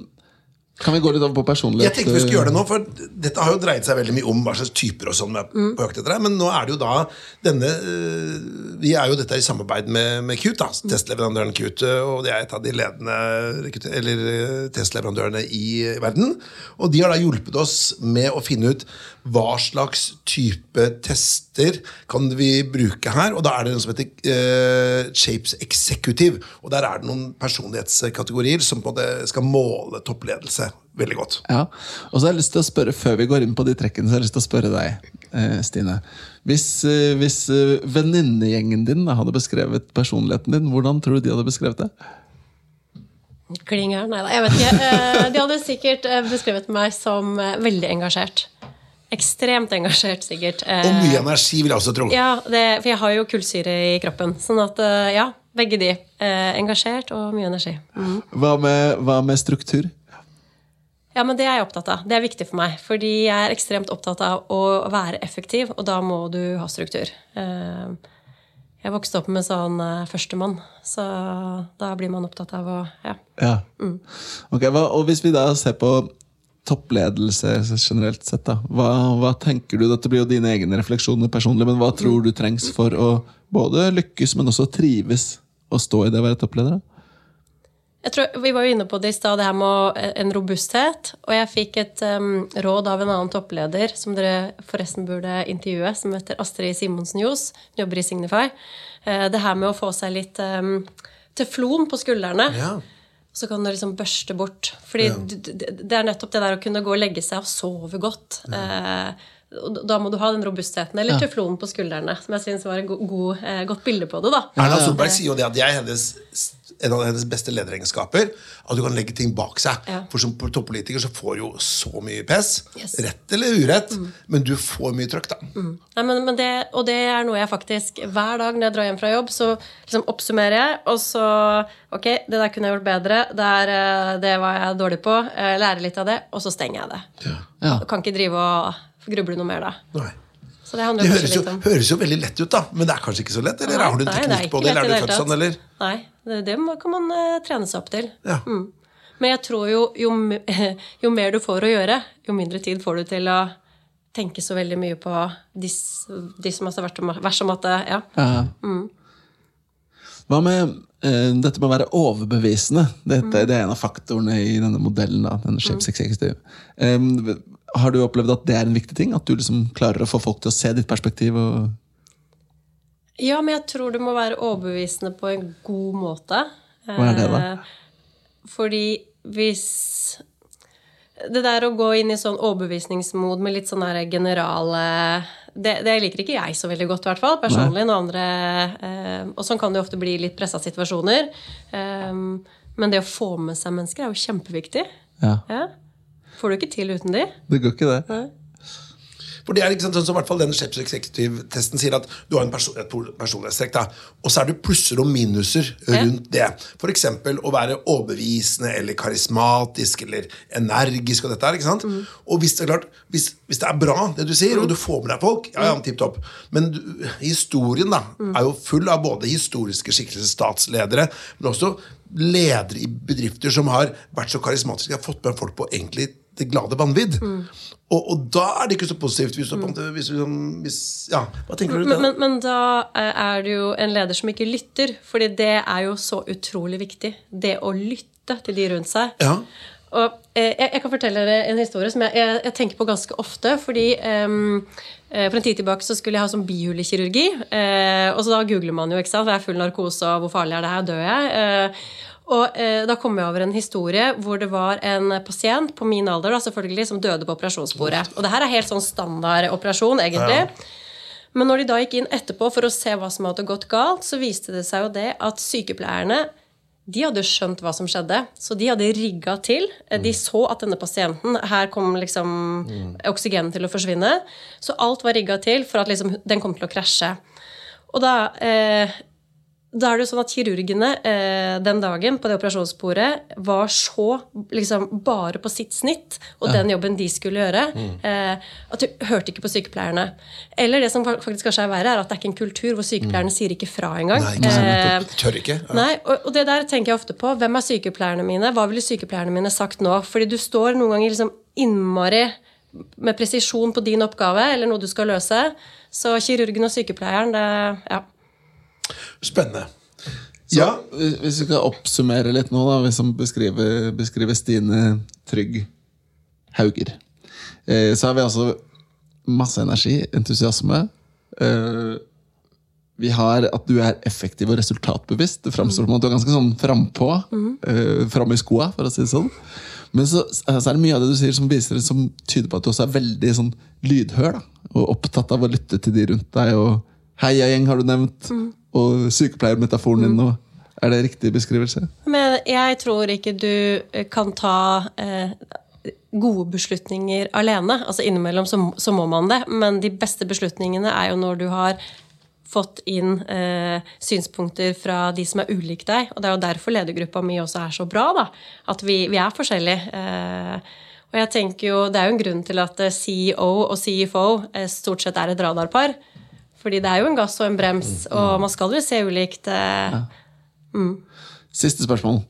kan vi gå litt over på personlighet? Jeg tenkte vi skulle gjøre det nå, for dette har jo dreid seg veldig mye om hva slags typer og sånn vi er på jakt etter. Men nå er det jo da denne øh, Vi er jo dette i samarbeid med, med Qt, da, testleverandøren Qt. Og det er et av de ledende eller øh, testleverandørene i verden. Og de har da hjulpet oss med å finne ut hva slags type tester kan vi bruke her. Og da er det noe som heter uh, Shapes Executive. Og der er det noen personlighetskategorier som på en måte skal måle toppledelse veldig godt. Ja, og så har jeg lyst til å spørre Før vi går inn på de trekkene, så har jeg lyst til å spørre deg, eh, Stine. Hvis, eh, hvis eh, venninnegjengen din hadde beskrevet personligheten din, hvordan tror du de hadde beskrevet det? Klinger? Nei da, jeg vet ikke. De hadde sikkert beskrevet meg som veldig engasjert. Ekstremt engasjert, sikkert. Og mye energi, vil jeg også tro. Ja, det, for jeg har jo kullsyre i kroppen. Sånn at, ja, begge de. Engasjert og mye energi. Mm. Hva med, hva med struktur? Ja, men det er jeg opptatt av. Det er viktig for meg. Fordi jeg er ekstremt opptatt av å være effektiv, og da må du ha struktur. Eh, Jeg vokste opp med sånn eh, førstemann, så da blir man opptatt av å Ja. Ja. Ok, hva, og Hvis vi da ser på toppledelse generelt sett, da, hva, hva tenker du? Dette blir jo dine egne refleksjoner personlig, men hva tror du trengs for å både lykkes, men også trives å stå i det å være toppleder? da? Jeg tror, Vi var jo inne på det i stad, det her med en robusthet. Og jeg fikk et um, råd av en annen toppleder som dere forresten burde intervjue, som heter Astrid Simonsen Johs. Hun jobber i Signify. Uh, det her med å få seg litt um, teflon på skuldrene. Ja. Så kan du liksom børste bort. Fordi Ja. d- d- det er nettopp det der å kunne gå og legge seg og sove godt. Ja. Uh, da må du ha den robustheten, eller teflonen på skuldrene. Som jeg syns var et go god, eh, godt bilde på det. da. Erna Solberg sier jo det at det er hennes, en av hennes beste lederegenskaper. At du kan legge ting bak seg. Ja. For som toppolitiker så får du jo så mye pes. Yes. Rett eller urett. Men du får mye trøkk, da. Nei, men, men det, og det er noe jeg faktisk Hver dag når jeg drar hjem fra jobb, så liksom oppsummerer jeg, og så Ok, det der kunne jeg gjort bedre. Det, er, eh, det var jeg dårlig på. eh, Lære litt av det, og så stenger jeg det. Ja. Kan ikke drive og gruble noe mer da. Nei. Så det Det høres jo, litt om høres jo veldig lett ut, da. Men det er kanskje ikke så lett? Eller har du en Nei, det teknikk på det? Eller er du født sånn, eller? Nei, det, det kan man eh, trene seg opp til. Ja. Mm. Men jeg tror jo, jo jo mer du får å gjøre, jo mindre tid får du til å tenke så veldig mye på de, de som har vært om, at ja. Mm. Hva med uh, dette med å være overbevisende? Dette, Det er en av faktorene i denne modellen. Da, denne Shapes Executive. Em, har du opplevd at det er en viktig ting? At du liksom klarer å få folk til å se ditt perspektiv? Og... Ja, men jeg tror du må være overbevisende på en god måte. Hva er det, da? Eh, Fordi hvis Det der å gå inn i sånn overbevisningsmod med litt sånn her generale det, det liker ikke jeg så veldig godt, i hvert fall. Personlig. Noen andre, eh, og sånn kan det jo ofte bli litt pressa situasjoner. Eh, men det å få med seg mennesker er jo kjempeviktig. Ja. Ja. Får du ikke til uten de. Det går ikke, det. For det er ikke sant, sånn som i hvert fall den Sheps Executive-testen sier, at du har en perso et personlighetstrekk, da, og så er det plusser og minuser rundt det. F.eks. å være overbevisende eller karismatisk eller energisk. Og dette her, ikke sant? Og hvis det er klart, hvis, hvis det er bra, det du sier, og du får med deg folk, ja, ja, tipp topp. Men du, historien da, er jo full av både historiske skikkelser, statsledere, men også ledere i bedrifter som har vært så karismatiske, har fått med folk på egentlig det glade vanvidd. Og, og da er det ikke så positivt. Hvis mm. hvis liksom, hvis, ja, hva tenker du da? men, men da eh, er det jo en leder som ikke lytter, fordi det er jo så utrolig viktig. Det å lytte til de rundt seg. Ja. Og eh, jeg, jeg kan fortelle dere en historie som jeg, jeg, jeg tenker på ganske ofte. fordi eh, For en tid tilbake så skulle jeg ha sånn bihulekirurgi. Eh, og så da googler man jo, ikke sant. Hva er full narkose, og hvor farlig er det her? Dør jeg? Eh, og eh, da kom jeg over en historie hvor det var en pasient på min alder da, selvfølgelig, som døde på operasjonsbordet. Og det her er helt sånn standard operasjon, egentlig. Men når de da gikk inn etterpå for å se hva som hadde gått galt, så viste det seg jo det at sykepleierne de hadde skjønt hva som skjedde, så de hadde rigga til. De så at denne pasienten Her kom liksom oksygenet til å forsvinne. Så alt var rigga til for at liksom, den kom til å krasje. Og da eh, da er det jo sånn at kirurgene eh, den dagen på det operasjonsbordet var så liksom bare på sitt snitt og den jobben de skulle gjøre, eh, at du hørte ikke på sykepleierne. Eller det som faktisk kanskje er verre, er at det er ikke en kultur hvor sykepleierne sier ikke fra engang. Nei, ikke sant, Eh. Tør ikke. Ja. Nei, og, og det der tenker jeg ofte på. Hvem er sykepleierne mine? Hva ville sykepleierne mine sagt nå? Fordi du står noen ganger liksom innmari med presisjon på din oppgave eller noe du skal løse. Så kirurgen og sykepleieren, det Ja. Spennende. Så, Ja, Hvis vi skal oppsummere litt nå, da, hvis vi beskriver, beskriver Stine Trygg Hauger, eh, så har vi altså masse energi, entusiasme. Eh, vi har at du er effektiv og resultatbevisst. Det framstår som at du er ganske sånn frampå. eh, Fram i skoa, for å si det sånn. Men så, så er det mye av det du sier som viser som tyder på at du også er veldig sånn lydhør. Da, og opptatt av å lytte til de rundt deg. Og heiagjeng har du nevnt. Og sykepleiermetaforen din. nå. er det riktig beskrivelse? Men jeg tror ikke du eh, kan ta eh, gode beslutninger alene. Altså Innimellom så, så må man det, men de beste beslutningene er jo når du har fått inn eh, synspunkter fra de som er ulike deg. Og det er jo derfor ledergruppa mi også er så bra. da, At vi, vi er forskjellige. Eh, og jeg tenker jo, Det er jo en grunn til at eh, CEO og CFO eh, stort sett er et radarpar. Fordi det er jo en gass og en brems, og man skal jo se ulikt. Eh, Siste spørsmål.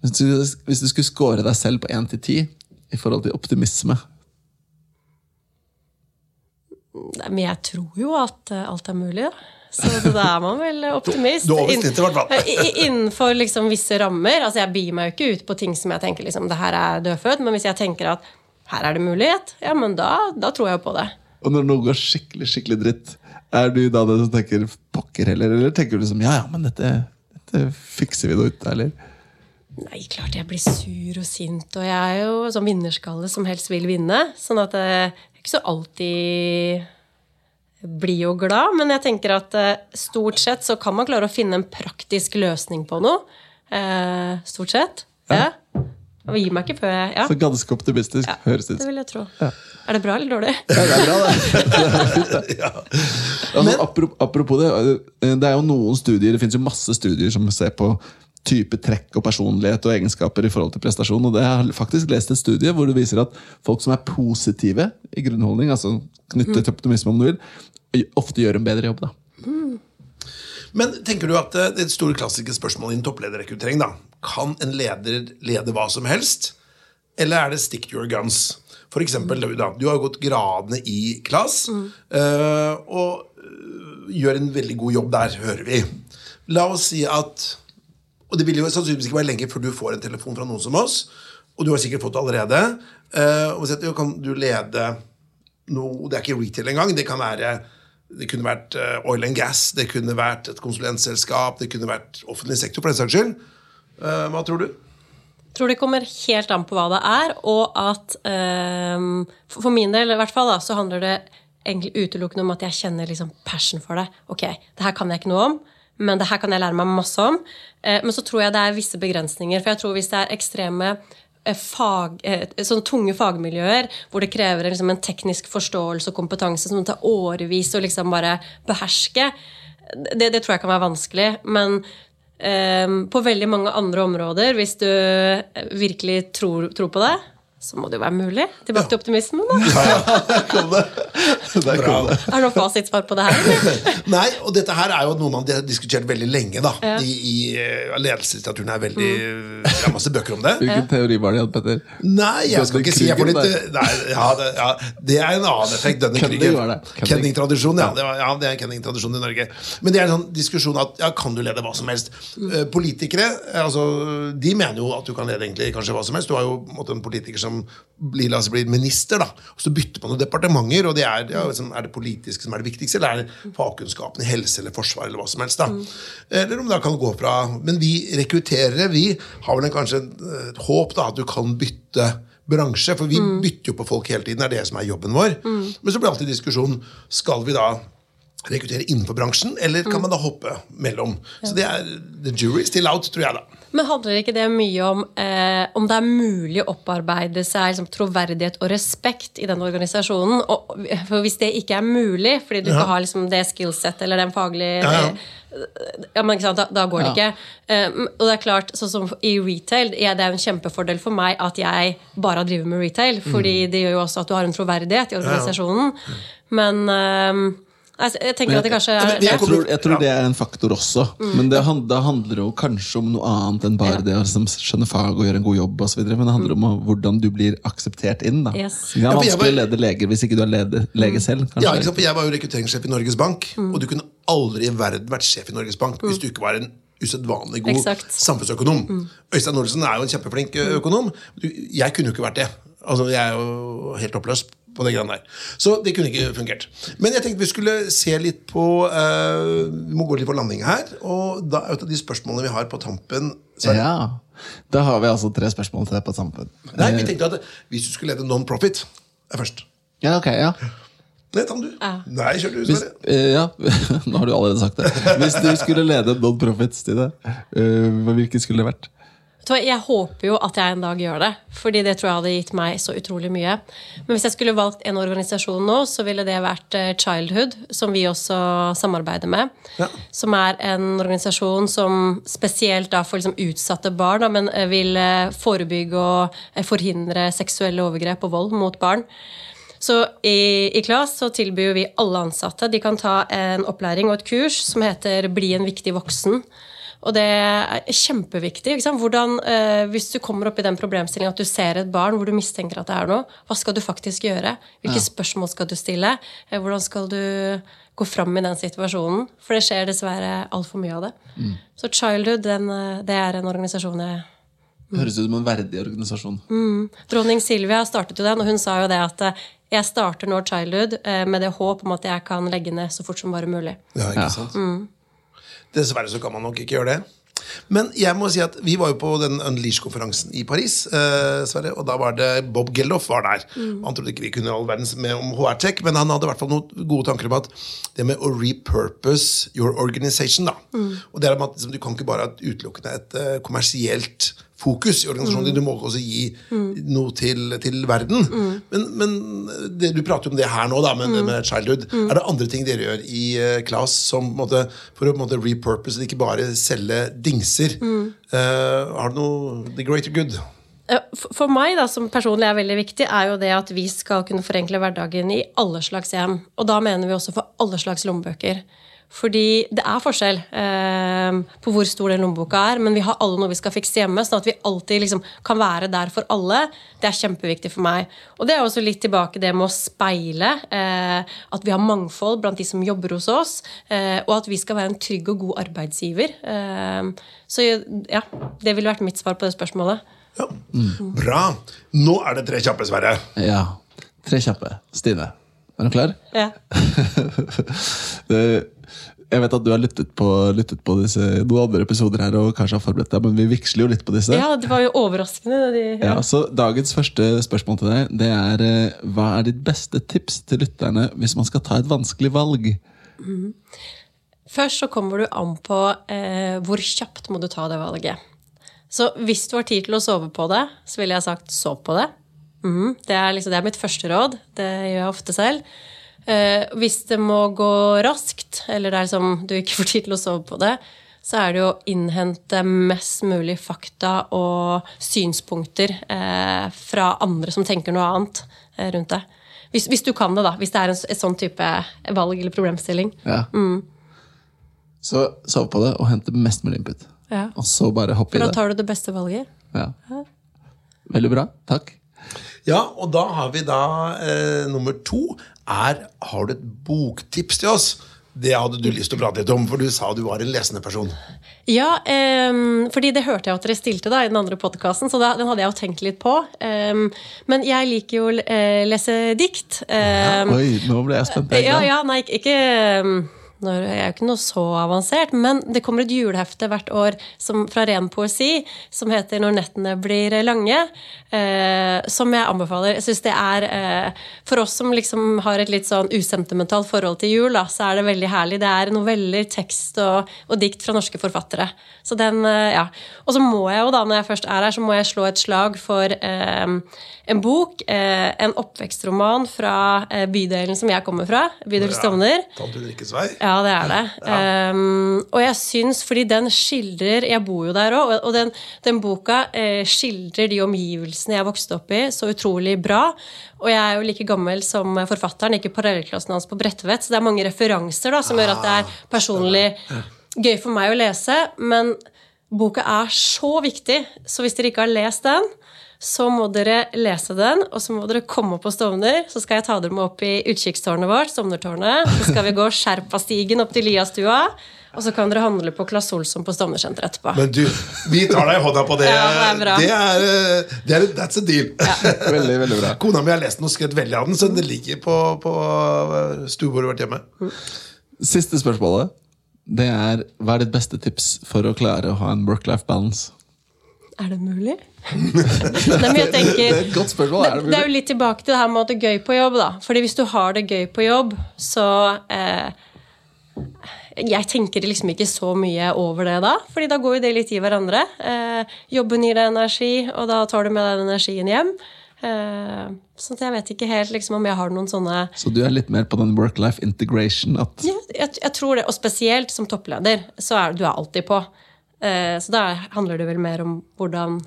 Hvis du, hvis du skulle score deg selv på 1 til 10 i forhold til optimisme Men jeg tror jo at eh, alt er mulig, da. Så da er man vel optimist. Du du over i hvert fall. I- i- Innenfor liksom visse rammer. Altså Jeg bier meg jo ikke ut på ting som jeg tenker liksom, det her er dødfødt, men hvis jeg tenker at her er det mulighet, ja, men da, da tror jeg jo på det. Og når noe går skikkelig skikkelig dritt, er du da den som tenker pokker heller? Eller tenker du liksom ja, ja, men dette, dette fikser vi nå ut, eller? Nei, klart jeg blir sur og sint, og jeg er jo sånn vinnerskalle som helst vil vinne. Sånn at eh, jeg er ikke så alltid blid og glad, men jeg tenker at eh, stort sett så kan man klare å finne en praktisk løsning på noe. Eh, stort sett. Ja. Og gir meg ikke før jeg Ja, Så ganske optimistisk, ja høres det ut det som. vil jeg tro. Er det bra eller dårlig? Ja, det er bra, det. det er fint, det. Altså, apropos det, eh, det er jo noen studier, det finnes jo masse studier som ser på type trekk og personlighet og egenskaper i forhold til prestasjon. Og det jeg har faktisk lest et studie hvor det viser at folk som er positive i grunnholdning, altså knyttet til optimisme om du vil, ofte gjør en bedre jobb. da. Men tenker du at eh, det store klassiske spørsmålet i en topplederrekruttering da, Kan en leder lede hva som helst? Eller er det stick to your guns? For eksempel, da, du har gått gradene i klass, eh, og eh, gjør en veldig god jobb der, hører vi. La oss si at Og det vil jo sannsynligvis ikke være lenge før du får en telefon fra noen som oss, og du har sikkert fått det allerede. eh, og si at, jo, kan du lede noe Det er ikke retail engang. Det kan være det kunne vært oil and gas, det kunne vært et konsulentselskap, det kunne vært offentlig sektor, for den saks skyld. Eh, hva tror du? tror det kommer helt an på hva det er, og at ehm, for min del i hvert fall da, så handler det egentlig utelukkende om at jeg kjenner liksom passion for det. Ok, det her kan jeg ikke noe om, men det her kan jeg lære meg masse om. Eh, men så tror jeg det er visse begrensninger. For jeg tror hvis det er ekstreme eh, Fag, sånne tunge fagmiljøer hvor det krever liksom en teknisk forståelse og kompetanse som tar årevis å liksom bare beherske, det, det, tror jeg kan være vanskelig. Men på veldig mange andre områder, hvis du virkelig tror, tror på det, så må det jo være mulig. Tilbake til optimismen, da. Ja, ja. Kom det. Der kom det. Er det noe fasitsvar på det her? Nei, og dette her er jo noe man har diskutert veldig lenge. da ja. I, i uh, Ledelseslitteraturen er veldig mm. Det er masse bøker om det. Hvilken teori var det, Petter? Nei, jeg skal ikke si jeg får litt eh, nei, ja, det, ja, det, er en annen effekt. Denne krigen. Kenning-tradisjon, ja. Det, var, ja. Det er en Kenning-tradisjon i Norge. Men det er en sånn diskusjon at ja, kan du lede hva som helst? Uh, politikere altså, de mener jo at du kan lede egentlig kanskje hva som helst. Du har jo måtte, en politiker som som blir, oss bli minister. da, og Så bytter man noen departementer. og det er, ja, liksom, er det politiske som er det viktigste, eller er det fagkunnskapen i helse eller forsvar? eller hva som helst da, mm. Eller om det kan gå fra Men vi rekrutterere vi har vel en, kanskje et håp da, at du kan bytte bransje. For vi mm. bytter jo på folk hele tiden. Det er det som er jobben vår. Mm. Men så blir alltid diskusjon skal vi da rekruttere innenfor bransjen, eller kan mm. man da hoppe mellom? Så det er the jury still out, tror jeg, da. Men handler ikke det mye om eh, om det er mulig å opparbeide seg liksom, troverdighet og respekt i den organisasjonen? Og, for hvis det ikke er mulig, fordi du ja. ikke har liksom, det skillset eller den faglige ja, ja. Ja, men da, da, går det ikke. Um, og det er klart, sånn som I retail ja, det er en kjempefordel for meg at jeg bare drevet med retail. fordi mm. det gjør jo også at du har en troverdighet i organisasjonen. Men um, Altså, jeg tenker at det kanskje er jeg, tror, jeg tror det er en faktor også. Mm. Men det, det, handler jo kanskje om noe annet enn bare ja. det å liksom, skjønne fag og gjøre en god jobb. Og så videre, men det handler om hvordan du blir akseptert inn. Da. Yes. Det er vanskelig å lede leger hvis ikke du er lede, lege mm. selv. Kanskje. Ja, for Jeg var jo rekrutteringssjef i Norges Bank, mm. og du kunne aldri i verden vært sjef i Norges Bank hvis du ikke var en usedvanlig god Exakt. samfunnsøkonom. Mm. Øystein Olsen er jo en kjempeflink økonom. Jeg kunne jo ikke vært det. Altså, Jeg er jo helt oppløst på det greiene der. Så det kunne ikke fungert. Men jeg tenkte vi skulle se litt på uh, Vi må gå litt på landing her. Og da er et av de spørsmålene vi har på tampen Sverre. Ja, Da har vi altså tre spørsmål til deg på tampen. Nei, vi tenkte at Hvis du skulle lede non-profit er først. Ja, ok, ja. Nei, ta du. Ja. Nei, kjør du, Sverre. Uh, ja, nå har du allerede sagt det. Hvis du skulle lede non-profit, Stine, uh, hvilket skulle det vært? Jeg håper jo at jeg en dag gjør det, fordi det tror jeg hadde gitt meg så utrolig mye. Men hvis jeg skulle valgt en organisasjon nå, så ville det vært eh, Childhood, som vi også samarbeider med. Ja. Som er en organisasjon som spesielt da for liksom utsatte barn, da, men eh, vil eh, forebygge og forhindre seksuelle overgrep og vold mot barn. Så i, i Klas så tilbyr vi alle ansatte De kan ta en opplæring og et kurs som heter Bli en viktig voksen. Og det er kjempeviktig. Hvordan, eh, hvis du kommer opp i den problemstillingen at du ser et barn hvor du mistenker at det er noe, hva skal du faktisk gjøre? Hvilke ja. spørsmål skal du stille? Eh, hvordan skal du gå fram i den situasjonen? For det skjer dessverre altfor mye av det. Mm. Så Childhood den, eh, det er en organisasjon jeg mm. Høres ut som en verdig organisasjon. Mm. Dronning Silvia startet jo den, og hun sa jo det at eh, jeg starter nå Childhood eh, med det håp om at jeg kan legge ned så fort som bare mulig. Ja, ikke sant? Mm. Dessverre så kan man nok ikke gjøre det. Men jeg må si at vi var jo på den Unleash-konferansen i Paris. Eh, Sverre, og da var det Bob Geldof var der. Mm. Han trodde ikke vi kunne all verdens med om HR-tech, men han hadde i hvert fall noen gode tanker om at det med å repurpose your organization. da. Mm. Og det er at liksom, Du kan ikke bare ha utelukkende et uh, kommersielt fokus i organisasjonen din. Du må også gi noe til, til verden. Men, men det, du prater jo om det her nå, da, med, med Childhood. Er det andre ting dere gjør i uh, Class som, måte, for å måte, repurpose, ikke bare selge dingser? Uh, har du noe The greater good? For meg, da, som personlig er veldig viktig, er jo det at vi skal kunne forenkle hverdagen i alle slags hjem. Og da mener vi også for alle slags lommebøker. Fordi det er forskjell eh, på hvor stor den lommeboka er, men vi har alle noe vi skal fikse hjemme, sånn at vi alltid liksom, kan være der for alle. Det er kjempeviktig for meg. Og det er også litt tilbake det med å speile. Eh, at vi har mangfold blant de som jobber hos oss, eh, og at vi skal være en trygg og god arbeidsgiver. Eh, så ja, det ville vært mitt svar på det spørsmålet. Ja. Mm. Bra. Nå er det tre kjappe, Sverre. Ja. Tre kjappe. Stine, er du klar? Ja. Jeg vet at du har lyttet på, lyttet på disse, noen andre episoder her og kanskje har forberedt deg, men vi vigsler jo litt på disse. Ja, det var jo overraskende. De, Ja, så Dagens første spørsmål til deg det er eh, hva er ditt beste tips til lytterne hvis man skal ta et vanskelig valg? Først så kommer du an på eh, hvor kjapt må du ta det valget. Så hvis du har tid til å sove på det, så ville jeg sagt sov på det. Mhm, det, er liksom, det er mitt første råd. Det gjør jeg ofte selv. Eh, hvis det må gå raskt, eller det er liksom, du ikke får tid til å sove på det, så er det å innhente mest mulig fakta og synspunkter eh, fra andre som tenker noe annet eh, rundt det. Hvis, hvis du kan det, da. Hvis det er en, et sånn type valg eller problemstilling. Ja. Så sov på det og hente mest mulig input. Ja. Og så bare hoppe i det. For da tar du det beste valget. Ja. Veldig bra. Takk. Ja, og da har vi da eh, nummer to. Er, har du et boktips til oss? Det hadde du lyst til å prate litt om, for du sa du var en lesende person. Ja, um, fordi det hørte jeg at dere stilte da i den andre podkasten, så da, den hadde jeg jo tenkt litt på. Um, men jeg liker jo å eh, lese dikt. Ehm, Oi, nå ble jeg spent. Ja, ja, nei, ikke, ikke når, Jeg er jo ikke noe så avansert, men det kommer et julehefte hvert år som, fra ren poesi som heter 'Når nettene blir lange', eh, som jeg anbefaler. Jeg synes det er eh, For oss som liksom har et litt sånn usentimentalt forhold til jul, da, så er det veldig herlig. Det er noveller, tekst og, og dikt fra norske forfattere. Så den, eh, ja. Og så må jeg jo, da, når jeg først er her, så må jeg slå et slag for eh, en bok, eh, en oppvekstroman fra eh, bydelen som jeg kommer fra, bydel Stovner. Tante Ulrikkes vei. Ja, det er det. Um, og jeg syns, fordi den skildrer Jeg bor jo der òg, og den, den boka eh, skildrer de omgivelsene jeg vokste opp i, så utrolig bra. Og jeg er jo like gammel som forfatteren, ikke parallellklassen hans på Bredtvet, så det er mange referanser da, som gjør at det er personlig gøy for meg å lese. Men boka er så viktig, så hvis dere ikke har lest den, så må dere lese den, og så må dere komme opp på Stovner. Så skal jeg ta dere med opp i utkikkstårnet vårt, Stovnertårnet. Så skal vi gå Sherpastigen opp til Liastua. Og så kan dere handle på Claes Olsson på Stovner-senteret etterpå. Men du, vi tar deg i hånda på det. Ja, det er bra. Det er, eh, det er, that's a deal. Veldig, veldig bra. Kona mi har lest den og skrevet veldig av den, så det ligger på, på eh, stuebordet vårt hjemme. Siste spørsmålet. Det er hva er ditt beste tips for å klare å ha en work-life balance? Er det mulig? Nei, men jeg tenker Det er et godt spørsmål. Er det Det, mulig? det er jo litt tilbake til det her med at det er gøy på jobb, da. Fordi hvis du har det gøy på jobb, så eh, Jeg tenker liksom ikke så mye over det da, fordi da går jo det litt i hverandre. Eh, jobben gir deg energi, og da tar du med deg den energien hjem. Eh, sånn at jeg vet ikke helt liksom, om jeg har noen sånne Så du er litt mer på den work-life integration? At ja, jeg, jeg tror det, og spesielt som toppleder, så er du er alltid på. Eh, så da handler det vel mer om hvordan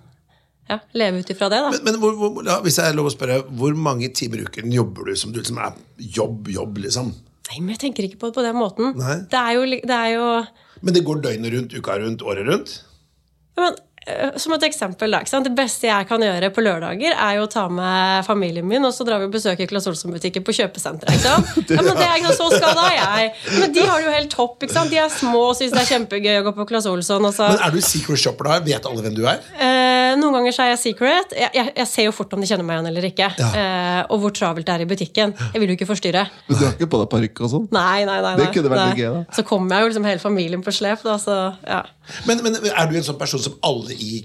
ja, leve ut ifra det, da. Men, men hvor, hvor, ja, hvis jeg er lov å spørre, hvor mange timer i uken jobber du som du liksom er jobb, jobb, liksom? Nei, men jeg tenker ikke på det på den måten. Det er jo, det er jo Men det går døgnet rundt, uka rundt, året rundt? Ja, men, Som et eksempel, da. Ikke sant? Det beste jeg kan gjøre på lørdager, er jo å ta med familien min, og så drar vi og besøker Claes Olsson-butikken på kjøpesenteret. Ikke sant? Ja, men det er ikke så skada jeg. Men de har det jo helt topp. ikke sant? De er små og syns det er kjempegøy å gå på Claes Olsson. Og så, Men er du secret shopper da? Vet alle hvem du er? eh, noen ganger så er jeg secret. Jeg, jeg, jeg ser jo fort om de kjenner meg igjen eller ikke. Ja. Eh, og hvor travelt det er i butikken. Jeg vil jo ikke forstyrre. Men du har ikke på deg parykk og sånn? Nei, nei, nei. Det kunne vært Nei. gøy, da. Så kommer jeg jo liksom hele familien på slep. Da, så, ja. Men, men er du en sånn person som alle i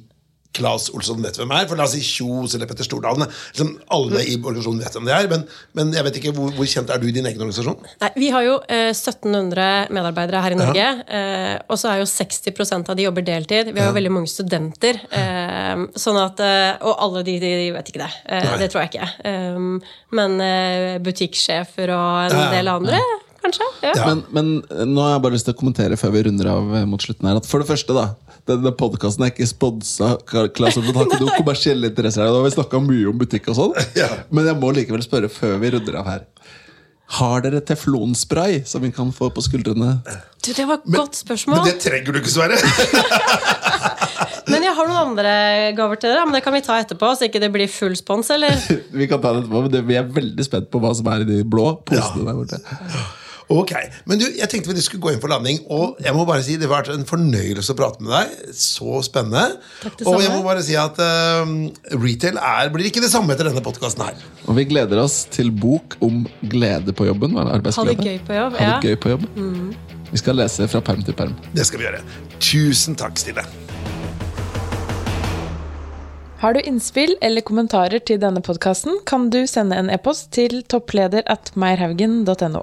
Claes Olsson vet hvem er? For la oss si Kjos eller Petter Stordalen. Liksom alle i organisasjonen vet hvem det er. Men, men jeg vet ikke, hvor, hvor kjent er du i din egen organisasjon? Nei, vi har jo eh, 1700 medarbeidere her i Norge. Eh, og så er jo 60% av de jobber deltid. Vi har jo veldig mange studenter. Eh, sånn at, eh, og alle de, de, vet ikke det. Eh, det tror jeg ikke. Eh, men eh, butikksjefer og en Ja, ja. del andre, kanskje. Ja. Ja. Men, men nå har jeg bare lyst til å kommentere før vi runder av mot slutten her. At for det første, da. Denne podkasten er ikke sponsa. Claes den har ikke noen kommersielle interesser her. Da har vi snakka mye om butikk og sånn. Ja. Men jeg må likevel spørre før vi runder av her. Har dere teflonspray som vi kan få på skuldrene? Du, det var et godt spørsmål. Men det trenger du ikke, Sverre! Men jeg har noen andre gaver til dere. Men det kan vi ta etterpå, så ikke det blir full spons, eller? Vi kan ta det etterpå, men det, vi er veldig spent på hva som er i de blå posene der borte. Ok, Men du, jeg tenkte vi skulle gå inn for landing, og jeg må bare si det har vært en fornøyelse å prate med deg. Så spennende. Takk, det og jeg må bare si at uh, retail er, blir ikke det samme etter denne podkasten her. Og vi gleder oss til bok om glede på jobben. er Ha det gøy på jobb. Ja. det gøy på jobb. Vi skal lese fra perm til perm. Det skal vi gjøre. Tusen takk, Stille. Har du innspill eller kommentarer til denne podkasten, kan du sende en e-post til toppleder at meierhaugen.no.